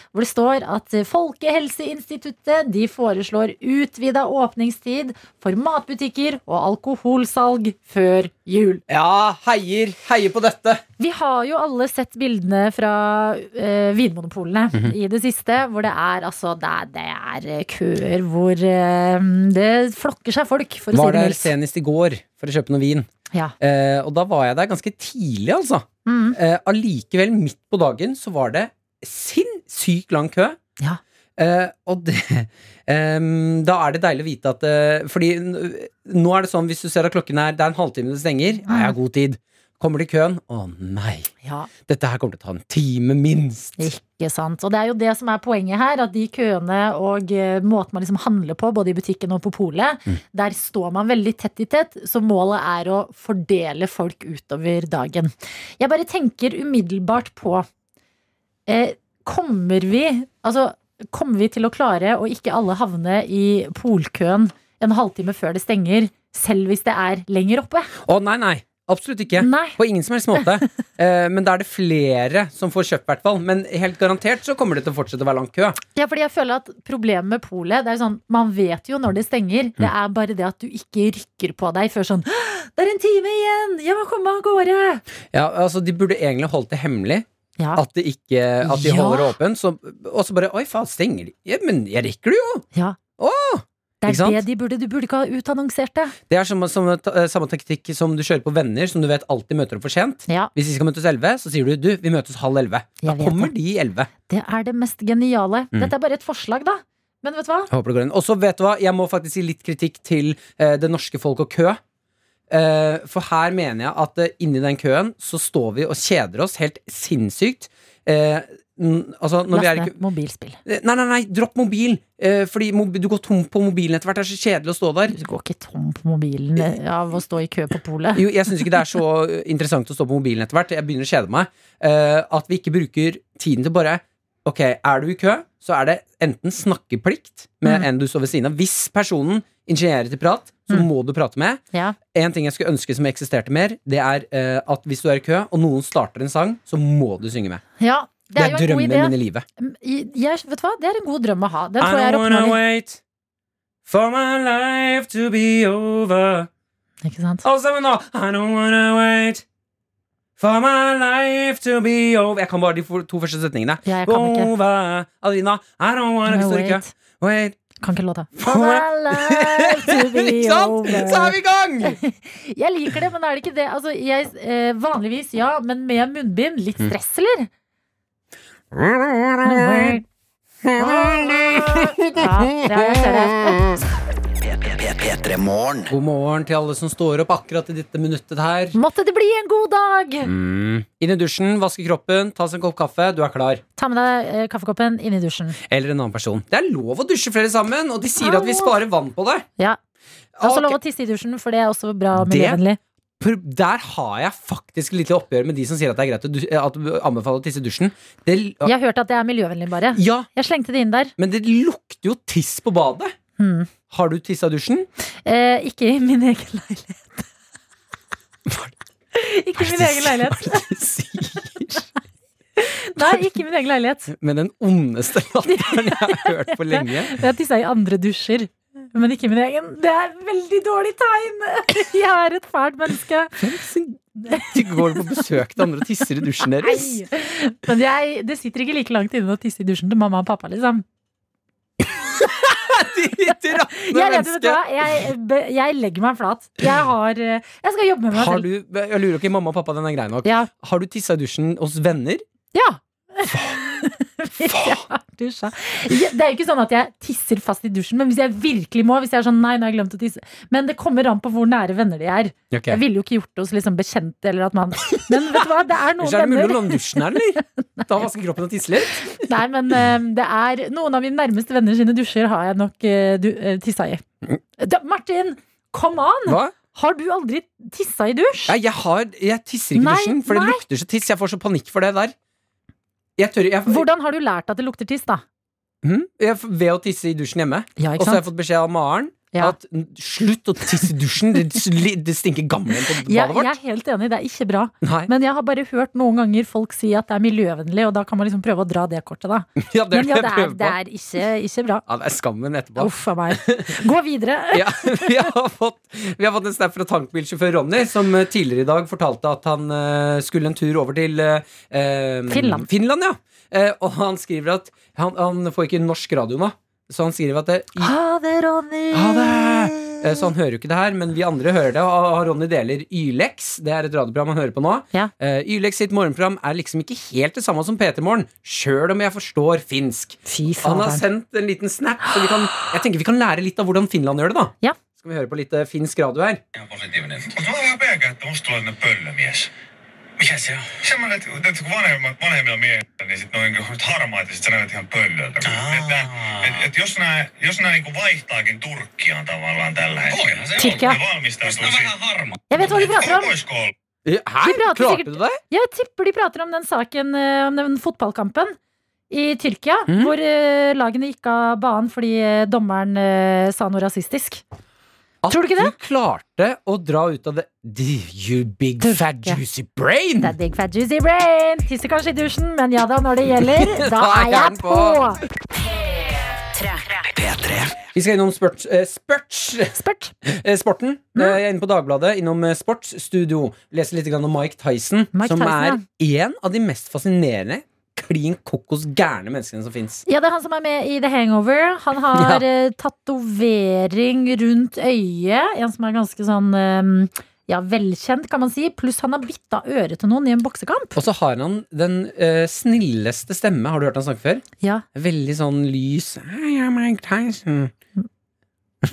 hvor det står at eh, Folkehelseinstituttet de foreslår utvida åpningstid for matbutikker og alkoholsalg før jul. Ja, heier, heier på dette. Vi har jo alle sett bildene fra eh, vinmonopolene i det siste, hvor det er altså Det er, det er eh, køer hvor eh, det flokker seg folk, for å Var si det der senest i går for å kjøpe noe vin. Ja. Eh, og da var jeg der ganske tidlig, altså. Mm. Eh, allikevel, midt på dagen, så var det sinnssykt lang kø. Ja. Eh, og det em, Da er det deilig å vite at uh, Fordi nå er det sånn, hvis du ser at klokken er Det er en halvtime det stenger, ja, jeg har god tid. Kommer til køen. Å nei, ja, dette her kommer til å ta en time, minst. ikke sant. Og det er jo det som er poenget her, at de køene og uh, måten man liksom handler på, både i butikken og på polet, der står man veldig tett i tett, så målet er å fordele folk utover dagen. Jeg bare tenker umiddelbart på uh, Kommer vi Altså, kommer vi til å klare å ikke alle havne i polkøen en halvtime før det stenger, selv hvis det er lenger oppe? Å nei, nei. Absolutt ikke. Nei. På ingen som helst måte. Eh, men da er det flere som får kjøpt, hvert fall. Men helt garantert så kommer det til å fortsette å være lang kø. Ja, fordi jeg føler at Problemet med polet Det er jo sånn, Man vet jo når det stenger. Det Mm. er bare det at du ikke rykker på deg før sånn Det er en time igjen! Jeg må komme av gårde! Ja, altså De burde egentlig holdt det hemmelig. Ja. At, det ikke, at de Ja. holder åpen. Så, og så bare Oi, faen, stenger de? Ja, men jeg rekker det jo! ja. Åh! Det er det de burde Du burde ikke ha utannonsert det. Det er som, som, eh, samme taktikk som du kjører på venner, som du vet alltid møter opp for sent. Ja, Hvis de skal møtes elleve, så sier du du, vi møtes halv elleve. Da kommer det. de elleve. Det er det mest geniale. Mm. Dette er bare et forslag, da. Men vet du hva? Og så vet du hva, jeg må faktisk gi litt kritikk til eh, det norske folk og kø. Eh, for her mener jeg at eh, inni den køen så står vi og kjeder oss helt sinnssykt. Eh, altså, Last ned mobilspill. Eh, Nei, nei, nei, dropp mobil! Fordi du går tom på mobilen etter hvert. Det er så kjedelig å stå der. Du går ikke tom på mobilen av å stå i kø på polet. Jo, jeg syns ikke det er så interessant å stå på mobilen etter hvert. Jeg begynner å kjede meg. At vi ikke bruker tiden til bare Ok, er du i kø, så er det enten snakkeplikt med Mm. en du står ved siden av. Hvis personen initierer til prat, så Mm. må du prate med. Ja. En ting jeg skulle ønske som eksisterte mer, det er uh, at hvis du er i kø, og noen starter en sang, så må du synge med. ja, det Det er er, en god drømmen min i livet. Jeg, vet du hva? Det er en god drøm å ha. Den tror jeg er oppnåelig. for my life to be over. Ikke sant? Alle sammen nå! I don't wanna wait for my life to be over. Jeg kan bare de to første setningene. Ja, jeg kan ikke. Over. Adelina, I don't wanna wait. Wait. Kan ikke låta. Ikke sant? Så er vi i gang! Jeg liker det, men er det ikke det? Altså, jeg, eh, vanligvis ja, men med munnbind. Litt Mm. stress, eller? Ja, ja, jeg ser det. P3 Morgen. God morgen til alle som står opp akkurat i dette minuttet her. Måtte det bli en god dag! Mm. Inn i dusjen, vaske kroppen, ta seg en kopp kaffe. Du er klar. Ta med deg eh, kaffekoppen inn i dusjen. Eller en annen person. Det er lov å dusje flere sammen, og de sier at vi sparer vann på det. Ja. Det er også lov å tisse i dusjen, for det er også bra og miljøvennlig. Der har jeg faktisk litt oppgjør med de som sier at det er greit å, at du anbefaler å tisse i dusjen. Det, Jeg har hørt at det er miljøvennlig, bare. ja, Jeg slengte det inn der. men det lukter jo tiss på badet. Hmm. Har du tissa dusjen? Eh, ikke i min egen leilighet. ikke i min egen leilighet. Hva er det du sier? Nei, ikke i min egen leilighet. Med den ondeste latteren jeg har hørt på lenge. Jeg tissa i andre dusjer. Men ikke i min egen. Det er veldig dårlig tegn! Jeg er et fælt menneske. Du går på besøk til andre og tisser i dusjen deres. Nei. Men jeg, det sitter ikke like langt inne å tisse i dusjen til mamma og pappa, liksom. Ditt råtne menneske! Jeg, jeg legger meg flat. Jeg har eh, Jeg skal jobbe med meg Har selv. du, jeg lurer ikke, mamma og pappa, den er grei nok. Ja. Har du tissa i dusjen hos venner? Ja. Hvis jeg har dusja. Det er jo ikke sånn at jeg tisser fast i dusjen, men hvis jeg virkelig må Hvis jeg er sånn, nei, nå har jeg glemt å tisse Men det kommer an på hvor nære venner de er. Okay. Jeg ville jo ikke gjort det hos liksom bekjente. Eller at man Men vet du hva, det er noen venner. er det mulig å låne dusjen her, eller? Da vasker kroppen og tisse litt? Nei, men eh, det er noen av mine nærmeste venner sine dusjer har jeg nok eh, du, eh, tissa i. Da, Martin, come on! Hva? Har du aldri tissa i dusj? Nei, jeg, har, jeg tisser ikke i dusjen, for det lukter så tiss. Jeg får så panikk for det der. Jeg tør, jeg, Hvordan har du lært at det lukter tiss, da? Mm, jeg, ved å tisse i dusjen hjemme. Ja, Og så har jeg fått beskjed av Maren Ja. at slutt å tisse i dusjen. Det, det stinker gammel på badet Jeg, jeg er helt enig, det er ikke bra. Nei. Men jeg har bare hørt noen ganger folk si at det er miljøvennlig, og da kan man liksom prøve å dra det kortet, da. Ja, det er Men ja, det er, det er ikke, ikke bra. Ja, det er skammen etterpå. Uff a meg. Gå videre. Ja, vi, har fått, vi har fått en snap fra tankbilsjåfør Ronny, som eh, tidligere i dag fortalte at han eh, skulle en tur over til eh, eh, Finland. Finland ja. Og han skriver at han, han får ikke norsk radio nå. Så han skriver at det, i, Ha det, Ronny! Ha det! Eh, Så han hører jo ikke det her, men vi andre hører det. Og Ronny deler Ylex. Det er et radioprogram han hører på nå. Ja. Eh, Ylex sitt morgenprogram er liksom ikke helt det samme som P3 Morgen, sjøl om jeg forstår finsk. Fy Han har sendt en liten snap, så vi kan, jeg tenker vi kan lære litt av hvordan Finland gjør det. da Ja. Skal vi høre på litt eh, finsk radio her? Ihan Mikä se on? Semmoinen, että, että kun vanhemmat, vanhemmilla miehillä, niin sitten on harmaat ja sit sä näytät ihan pöllöltä. Että, et, et jos nämä, jos nää niinku vaihtaakin Turkkiaan tavallaan tällä hetkellä. Voihan se Tyrkkiä. Ne valmistautuu siihen. vähän harmaa. Jeg vet hva de prater om. Voisiko olla? Her? Prater Klarte sikkert- du det? Jeg tipper de prater om den saken, eh, om den fotballkampen i Tyrkia, Mhm. hvor eh, lagene gikk av banen fordi eh, dommeren eh, sa noe rasistisk. At Tror du ikke det? klarte å dra ut av det You big fat Ja. juicy brain! Er big fat juicy brain. Tisser kanskje i dusjen, men ja da, når det gjelder, da er jeg på. Vi skal innom spurt, eh, Spurt. eh, sporten. Mm. Eh, Jeg er inne på Dagbladet, innom eh, Sportsstudio. Leser litt om Mike Tyson, Mike som Tyson, er en av de mest fascinerende, klin kokos gærne menneskene som fins. Ja, det er han som er med i The Hangover. Han har ja. tatovering rundt øyet. En som er ganske sånn eh, ja, velkjent, kan man si. Pluss han har bitt av øret til noen i en boksekamp. Og så har han den uh, snilleste stemme. Har du hørt han snakke før? Ja, Veldig sånn lys. Jeg er Mike Tyson.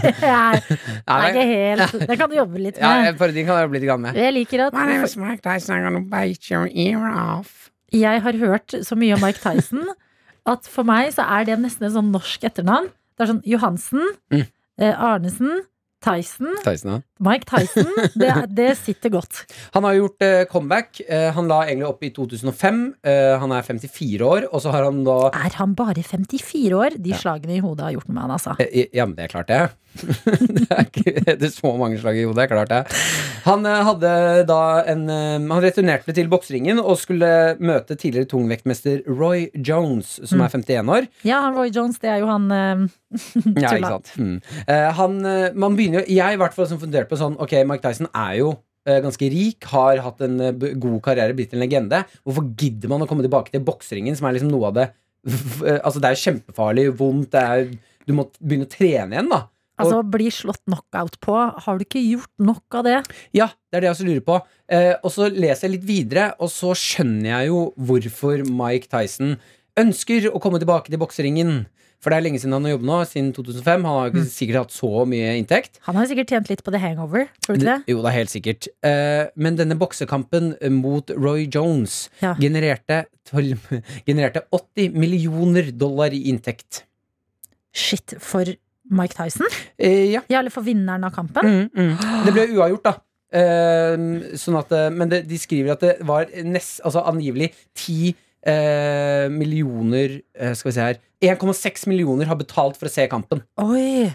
det er, er ikke helt Det kan du jobbe litt Ja, med. parodien kan jeg jobbe litt med. Jeg liker at Mike Tyson. I'm gonna bite your ear off. Jeg har hørt så mye om Mike Tyson at for meg så er det nesten et sånn norsk etternavn. Det er sånn Johansen, Mm. eh, Arnesen, Tyson, Tyson, ja. Mike Tyson. Det, det sitter godt. Han har gjort eh, comeback. Eh, han la egentlig opp i 2005. Eh, han er 54 år, og så har han da Er han bare 54 år? De slagene i hodet har gjort noe med han, altså. Eh, Ja, men det er klart det. det er ikke det er så mange slag i hodet. det Klart det. Han eh, hadde da en eh, Han returnerte til bokseringen og skulle møte tidligere tungvektmester Roy Jones, som er 51 år. Ja, Roy Jones, det er jo han Tulla. Ja, ikke sant. Mm. Han, man begynner jo Jeg i hvert fall som funderte på sånn Ok, Mike Tyson er jo eh, ganske rik, har hatt en eh, god karriere, blitt en legende. Hvorfor gidder man å komme tilbake til bokseringen, som er liksom noe av det eh, Altså, det er kjempefarlig, vondt, det er Du må begynne å trene igjen, da. Altså, bli slått knockout på. Har du ikke gjort nok av det? Ja, det er det jeg også lurer på. Eh, og så leser jeg litt videre, og så skjønner jeg jo hvorfor Mike Tyson ønsker å komme tilbake til bokseringen. For det er lenge siden han har jobbet nå, siden 2005. Han har ikke mm. sikkert hatt så mye inntekt. Han har sikkert tjent litt på The Hangover, tror du ikke det? Jo, det er helt sikkert. Eh, men denne boksekampen mot Roy Jones Ja. genererte, 12, genererte 80 millioner dollar i inntekt. Shit, for Mike Tyson? Eh, ja. Ja, eller for vinneren av kampen? Mm, mm. Det ble uavgjort, da. Eh, sånn at, eh, men det, de skriver at det var nest, altså angivelig 10 eh, millioner eh, Skal vi se her 1,6 millioner har betalt for å se kampen. Oi!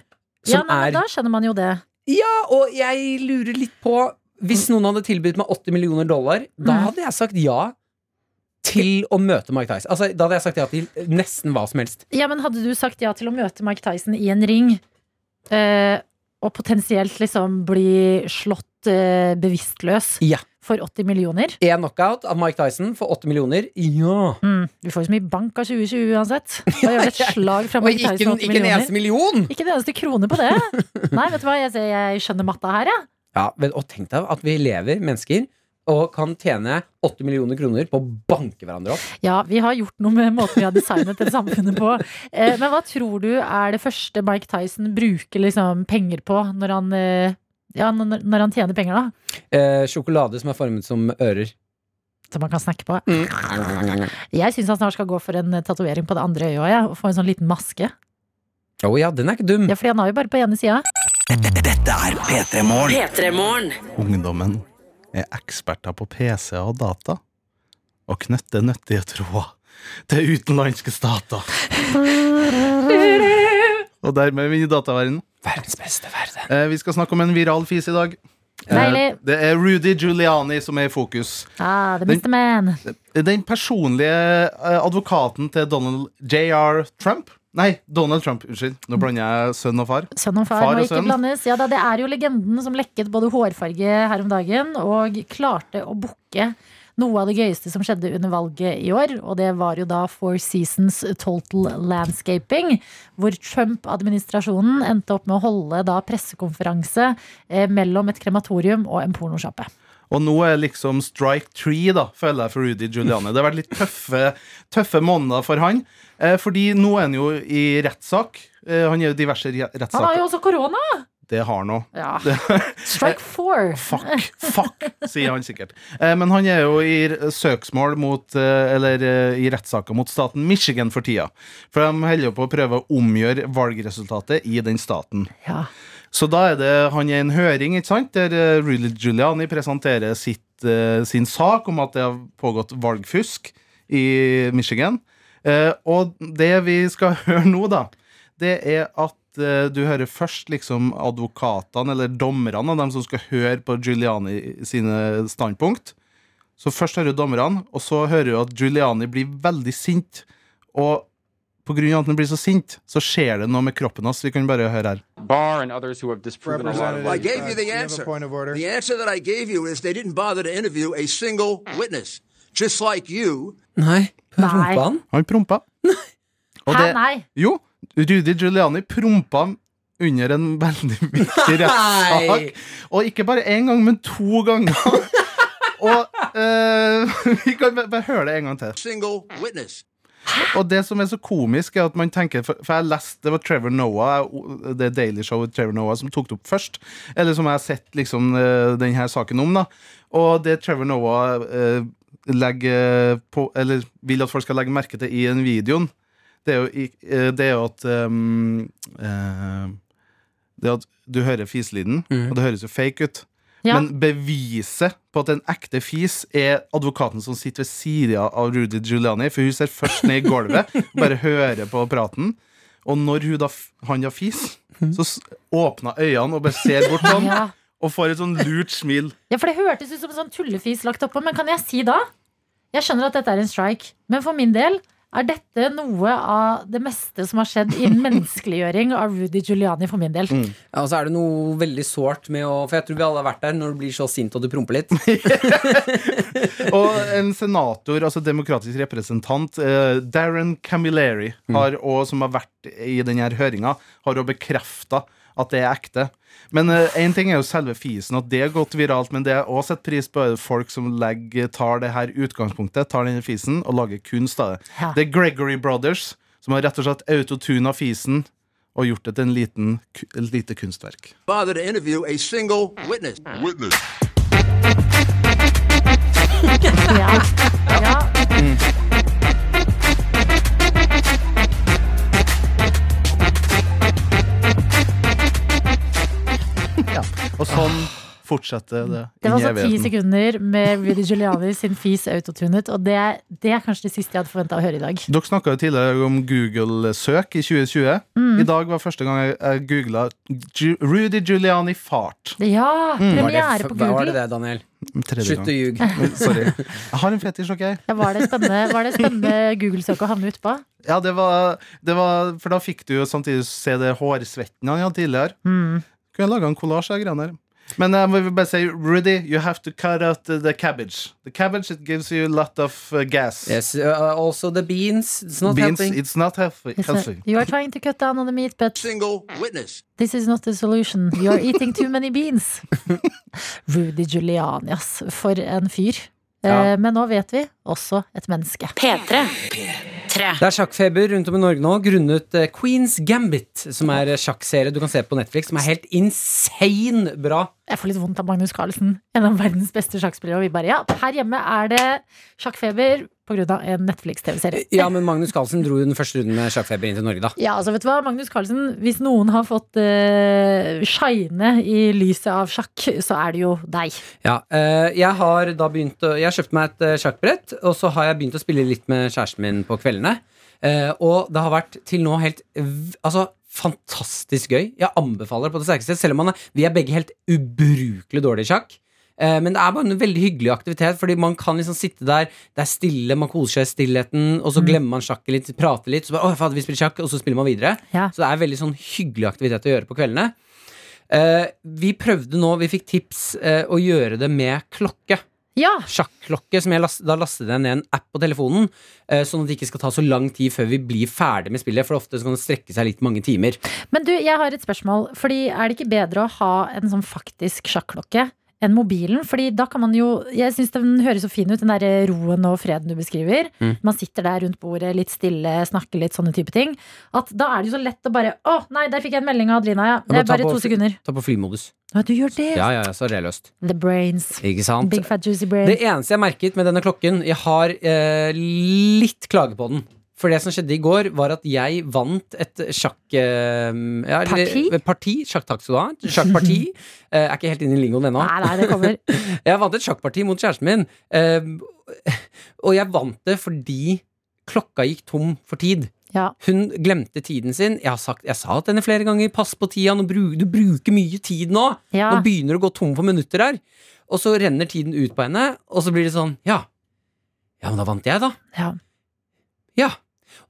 Ja, nei, men er da skjønner man jo det. Ja, og jeg lurer litt på Hvis noen hadde tilbudt meg 80 millioner dollar, da Mm. hadde jeg sagt ja til å møte Mike Tyson. Altså, da hadde jeg sagt ja til nesten hva som helst. Ja, men hadde du sagt ja til å møte Mike Tyson i en ring, eh, og potensielt liksom bli slått eh, bevisstløs Ja. For 80 millioner? Én knockout av Mike Tyson for 80 millioner. Ja. Mm, vi får jo så mye bank av 2020 uansett. Da gjør et slag fra Og Mike ikke, Tyson en- 80 ikke en eneste million! Ikke en eneste krone på det. Nei, vet du hva, jeg, jeg skjønner matta her, jeg. Ja, ja, og tenk deg at vi lever, mennesker, og kan tjene 80 millioner kroner på å banke hverandre opp. Ja, vi har gjort noe med måten vi har designet det samfunnet på. Eh, men hva tror du er det første Mike Tyson bruker liksom penger på når han, eh, ja, når, når han tjener penger, da? Eh, sjokolade som er formet som ører. Som man kan snakke på. Mm. Jeg syns han snart skal gå for en eh, tatovering på det andre øyet òg, ja, og få en sånn liten maske. Å ja, den er ikke dum. Ja, fordi han har jo bare på ene sida. Dette er P3 P3morgen. Ungdommen er eksperter på PC og data og knytter nyttige tråder til utenlandske stater. Og dermed vinner dataverdenen. Verdens beste verden. Eh, vi skal snakke om en viral fis i dag. Eh, det er Rudy Giuliani som er i fokus. Ah, the Mr. Man. Den personlige eh, advokaten til Donald J.R. Trump Nei, Donald Trump. Unnskyld. Nå blander jeg sønn og far. Sønn og far, Far må og ikke sønn. blandes. Ja, da, det er jo legenden som lekket både hårfarge her om dagen og klarte å booke noe av det gøyeste som skjedde under valget i år. Og det var jo da Four Seasons Total Landscaping, hvor Trump-administrasjonen endte opp med å holde da pressekonferanse eh, mellom et krematorium og en pornosjappe. Og nå er liksom strike three, da, føler jeg, for Rudy Giuliani. Det har vært litt tøffe, tøffe måneder for han. Eh, fordi nå er han jo i rettssak. Eh, han er jo diverse rettssaker. Han har jo også korona! Det har noe. Ja. Strike four. Fuck, fuck, sier han sikkert. Eh, men han er jo i søksmål mot eh, Eller eh, i rettssaker mot staten Michigan for tida. For de holder på å prøve å omgjøre valgresultatet i den staten. Ja. Så da er det han er i en høring ikke sant, der Rudy Giuliani presenterer sitt, sin sak om at det har pågått valgfusk i Michigan. Og det vi skal høre nå, da, det er at du hører først liksom advokatene eller dommerne dem som skal høre på Giuliani sine standpunkt. Så først hører du dommerne, og så hører du at Giuliani blir veldig sint. Og på grunn av at han blir så sint, så skjer det noe med kroppen hans. Vi kan bare høre her. Barr and others who have disproven lot I gave you the answer. The answer that I gave you is they didn't bother to interview a single witness. Just like you. Nei. Nei. Prompa han? Han prompa. Og Hæ, nei. Jo, Rudy Giuliani prompa under en veldig viktig rettssak. Og ikke bare én gang, men to ganger. Og eh, vi kan bare, høre det en gang til. Single witness. Og det som er så komisk, er at man tenker For, for jeg leste det var Trevor Noah, det Daily Show with Trevor Noah, som tok det opp først. Eller som jeg har sett liksom eh, denne saken om. da Og det Trevor Noah eh, legger på Eller vil at folk skal legge merke til i den videoen, det er jo, eh, det er jo at um, uh, Det er at du hører fiselyden, og det høres jo fake ut. Ja. Men beviset på at det er en ekte fis, er advokaten som sitter ved sida av Rudy Giuliani. For hun ser først ned i gulvet, bare hører på praten. Og når hun da, han da fis, så åpna øynene og bare ser bort på han. Ja. Og får et sånn lurt smil. Ja, for det hørtes ut som en sånn tullefis lagt oppå. Men kan jeg si da? Jeg skjønner at dette er en strike, men for min del er dette noe av det meste som har skjedd innen menneskeliggjøring av Rudy Giuliani for min del. Ja, og så er det noe veldig sårt med å For jeg tror vi alle har vært der når du blir så sint og du promper litt. Og en senator, altså demokratisk representant, eh, Darren Camilleri, har også, som har vært i denne høringa, har òg bekrefta at det er ekte. Men én ting er jo selve fisen, at det har gått viralt. Men det jeg også setter pris på, er folk som legger, tar det her utgangspunktet, tar denne fisen, og lager kunst av det. Ja. Det er Gregory Brothers, som har rett og slett autotuna fisen og gjort det til en liten, et lite kunstverk. Bother to interview a single witness. Witness. Ja. Ja. Ja. Fortsetter det. Det var altså ti sekunder med Rudy Giuliani sin fis autotunet, og det, det er kanskje det siste jeg hadde forventa å høre i dag. Dere snakka jo tidligere om Google-søk i 2020. Mm. I dag var første gang jeg, jeg googla Rudy Giuliani fart. Ja, Mm. premiere på var det det, Daniel? Slutt å ljuge. Sorry. Jeg har en fetisj, OK? Ja, var det spennende, var det spennende Google-søk å havne utpå? Ja, det var, det var For da fikk du jo samtidig se det hårsvetten han hadde tidligere. Mm. Kunne jeg laga en kollasj av greiene der. Men jeg må bare si, Rudy, you have to cut out the, the cabbage. The cabbage it gives you a lot of uh, gas. Yes, uh, also the beans. It's not Beans, helping. it's not healthy. It's healthy. You are trying to cut down on the meat, but Single witness. this is not the solution. You are eating too many beans. Rudy Giuliani, ass. For en fyr. Ja. Eh, men nå vet vi også et menneske. P3. Det er sjakkfeber rundt om i Norge nå grunnet eh, Queens Gambit, som er eh, sjakkserie du kan se på Netflix, som er helt insane bra. Jeg får litt vondt av Magnus Carlsen, en av verdens beste sjakkspillere. Og vi bare, ja, her hjemme er det sjakkfeber pga. en Netflix-TV-serie. Ja, men Magnus Carlsen dro jo den første runden med sjakkfeber inn til Norge, da. Ja, altså vet du hva, Magnus Carlsen, hvis noen har fått uh, shine i lyset av sjakk, så er det jo deg. Ja, uh, jeg har da begynt å Jeg har kjøpt meg et uh, sjakkbrett, og så har jeg begynt å spille litt med kjæresten min på kveldene. Uh, og det har vært til nå helt Altså fantastisk gøy. Jeg anbefaler det på det sterkeste, selv om er, vi er begge helt ubrukelig dårlige i sjakk. Eh, men det er bare en veldig hyggelig aktivitet, fordi man kan liksom sitte der, det er stille, man koser seg i stillheten, og så glemmer man sjakket litt, prater litt, så bare, å, fader, vi spiller sjakk, og så spiller man videre. Ja. Så det er veldig sånn hyggelig aktivitet å gjøre på kveldene. Eh, vi prøvde nå, vi fikk tips eh, å gjøre det med klokke. Ja, Sjakklokke, som jeg last, da lastet jeg ned en app på telefonen, eh, sånn at det ikke skal ta så lang tid før vi blir ferdig med spillet, for ofte så kan det strekke seg litt mange timer. Men du, jeg har et spørsmål. Fordi Er det ikke bedre å ha en sånn faktisk sjakklokke enn mobilen? Fordi da kan man jo Jeg syns den høres så fin ut, den derre roen og freden du beskriver. Mm. Man sitter der rundt bordet, litt stille, snakker litt, sånne type ting. At da er det jo så lett å bare Å, nei, der fikk jeg en melding av Adelina, ja. Det er bare to sekunder. Ta på flymodus. Ja, du gjør det. Ja, ja, ja, så er det løst. The brains. Ikke sant? Big fat juicy brains. Det eneste jeg merket med denne klokken Jeg har eh, litt klage på den. For det som skjedde i går, var at jeg vant et sjakk... Eh, ja, Parti? Parti? Skal du ha. Sjakkparti. jeg er ikke helt inne i lingoen ennå. Nei, nei, det kommer. Jeg vant et sjakkparti mot kjæresten min. eh, og jeg vant det fordi klokka gikk tom for tid. Ja. Hun glemte tiden sin. Jeg har sagt, jeg sa til henne flere ganger pass på tida, bru, du bruker mye tid nå. Ja. Nå begynner du å gå tom for minutter her. Og så renner tiden ut på henne, og så blir det sånn ja. Ja, men da vant jeg, da. Ja. Ja.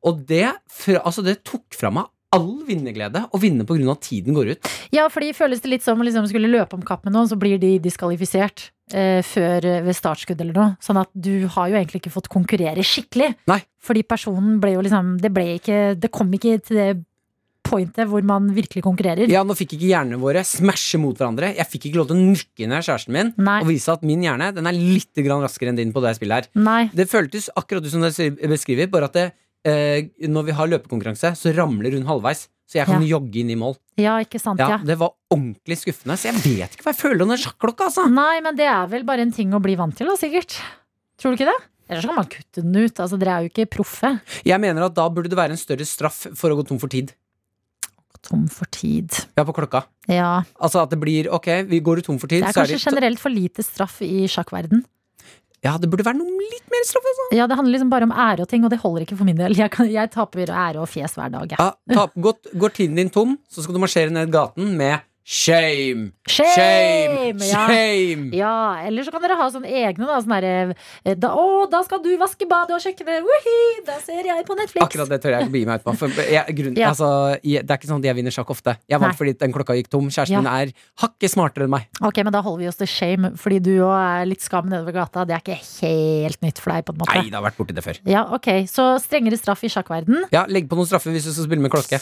Og det, fra, altså det tok fra meg all vinnerglede å vinne av at tiden går ut. Ja, fordi føles det litt som å liksom skulle løpe om kapp med noen, så blir de diskvalifisert eh, før eh, ved startskudd eller noe. Sånn at du har jo egentlig ikke fått konkurrere skikkelig. Nei. Fordi personen ble jo liksom Det ble ikke Det kom ikke til det pointet hvor man virkelig konkurrerer. Ja, Nå fikk ikke hjernene våre smashe mot hverandre. Jeg fikk ikke lov til å nykke ned kjæresten min Nei. og vise at min hjerne den er litt raskere enn din på det spillet her. Nei. Det føltes akkurat som det beskriver, bare at det, eh, når vi har løpekonkurranse, så ramler hun halvveis. Så jeg kan Ja. jogge inn i mål. Ja, ikke sant, Ja, ja. Det var ordentlig skuffende. Så jeg vet ikke hva jeg føler under sjakklokka. Altså. Nei, men det er vel bare en ting å bli vant til, da, sikkert. Tror du ikke det? Eller så kan man kutte den ut. Altså, dere er jo ikke proffe. Jeg mener at da burde det være en større straff for å gå tom for tid. Tom for tid. Ja, på klokka. Ja. Altså at det blir ok, vi går tom for tid, Det er så er kanskje det generelt for lite straff i sjakkverden. Ja, det burde være noe litt mer straff, altså. Ja, det handler liksom bare om ære og ting, og det holder ikke for min del. Jeg, kan, jeg taper ære og fjes hver dag. jeg. Ja, ta, godt, går tiden din tom, så skal du marsjere ned gaten med shame. Shame! Shame! Ja. Shame! Ja, eller så kan dere ha sånne egne, da. sånne derre eh, da, Å, da skal du vaske badet og kjøkkenet! Da ser jeg på Netflix! Akkurat det tør jeg ikke begi meg ut på. Jeg, grunn, Ja. altså, jeg, det er ikke sånn at jeg vinner sjakk ofte. Jeg vant Nei. fordi den klokka gikk tom. Kjæresten Ja. min er hakket smartere enn meg. Ok, men da holder vi oss til shame, fordi du òg er litt skam nedover gata. Det er ikke helt nytt for deg, på en måte. Nei, det har vært borti det før. Ja, ok, Så strengere straff i sjakkverden. Ja, Legg på noen straffer hvis du skal spille med klokke.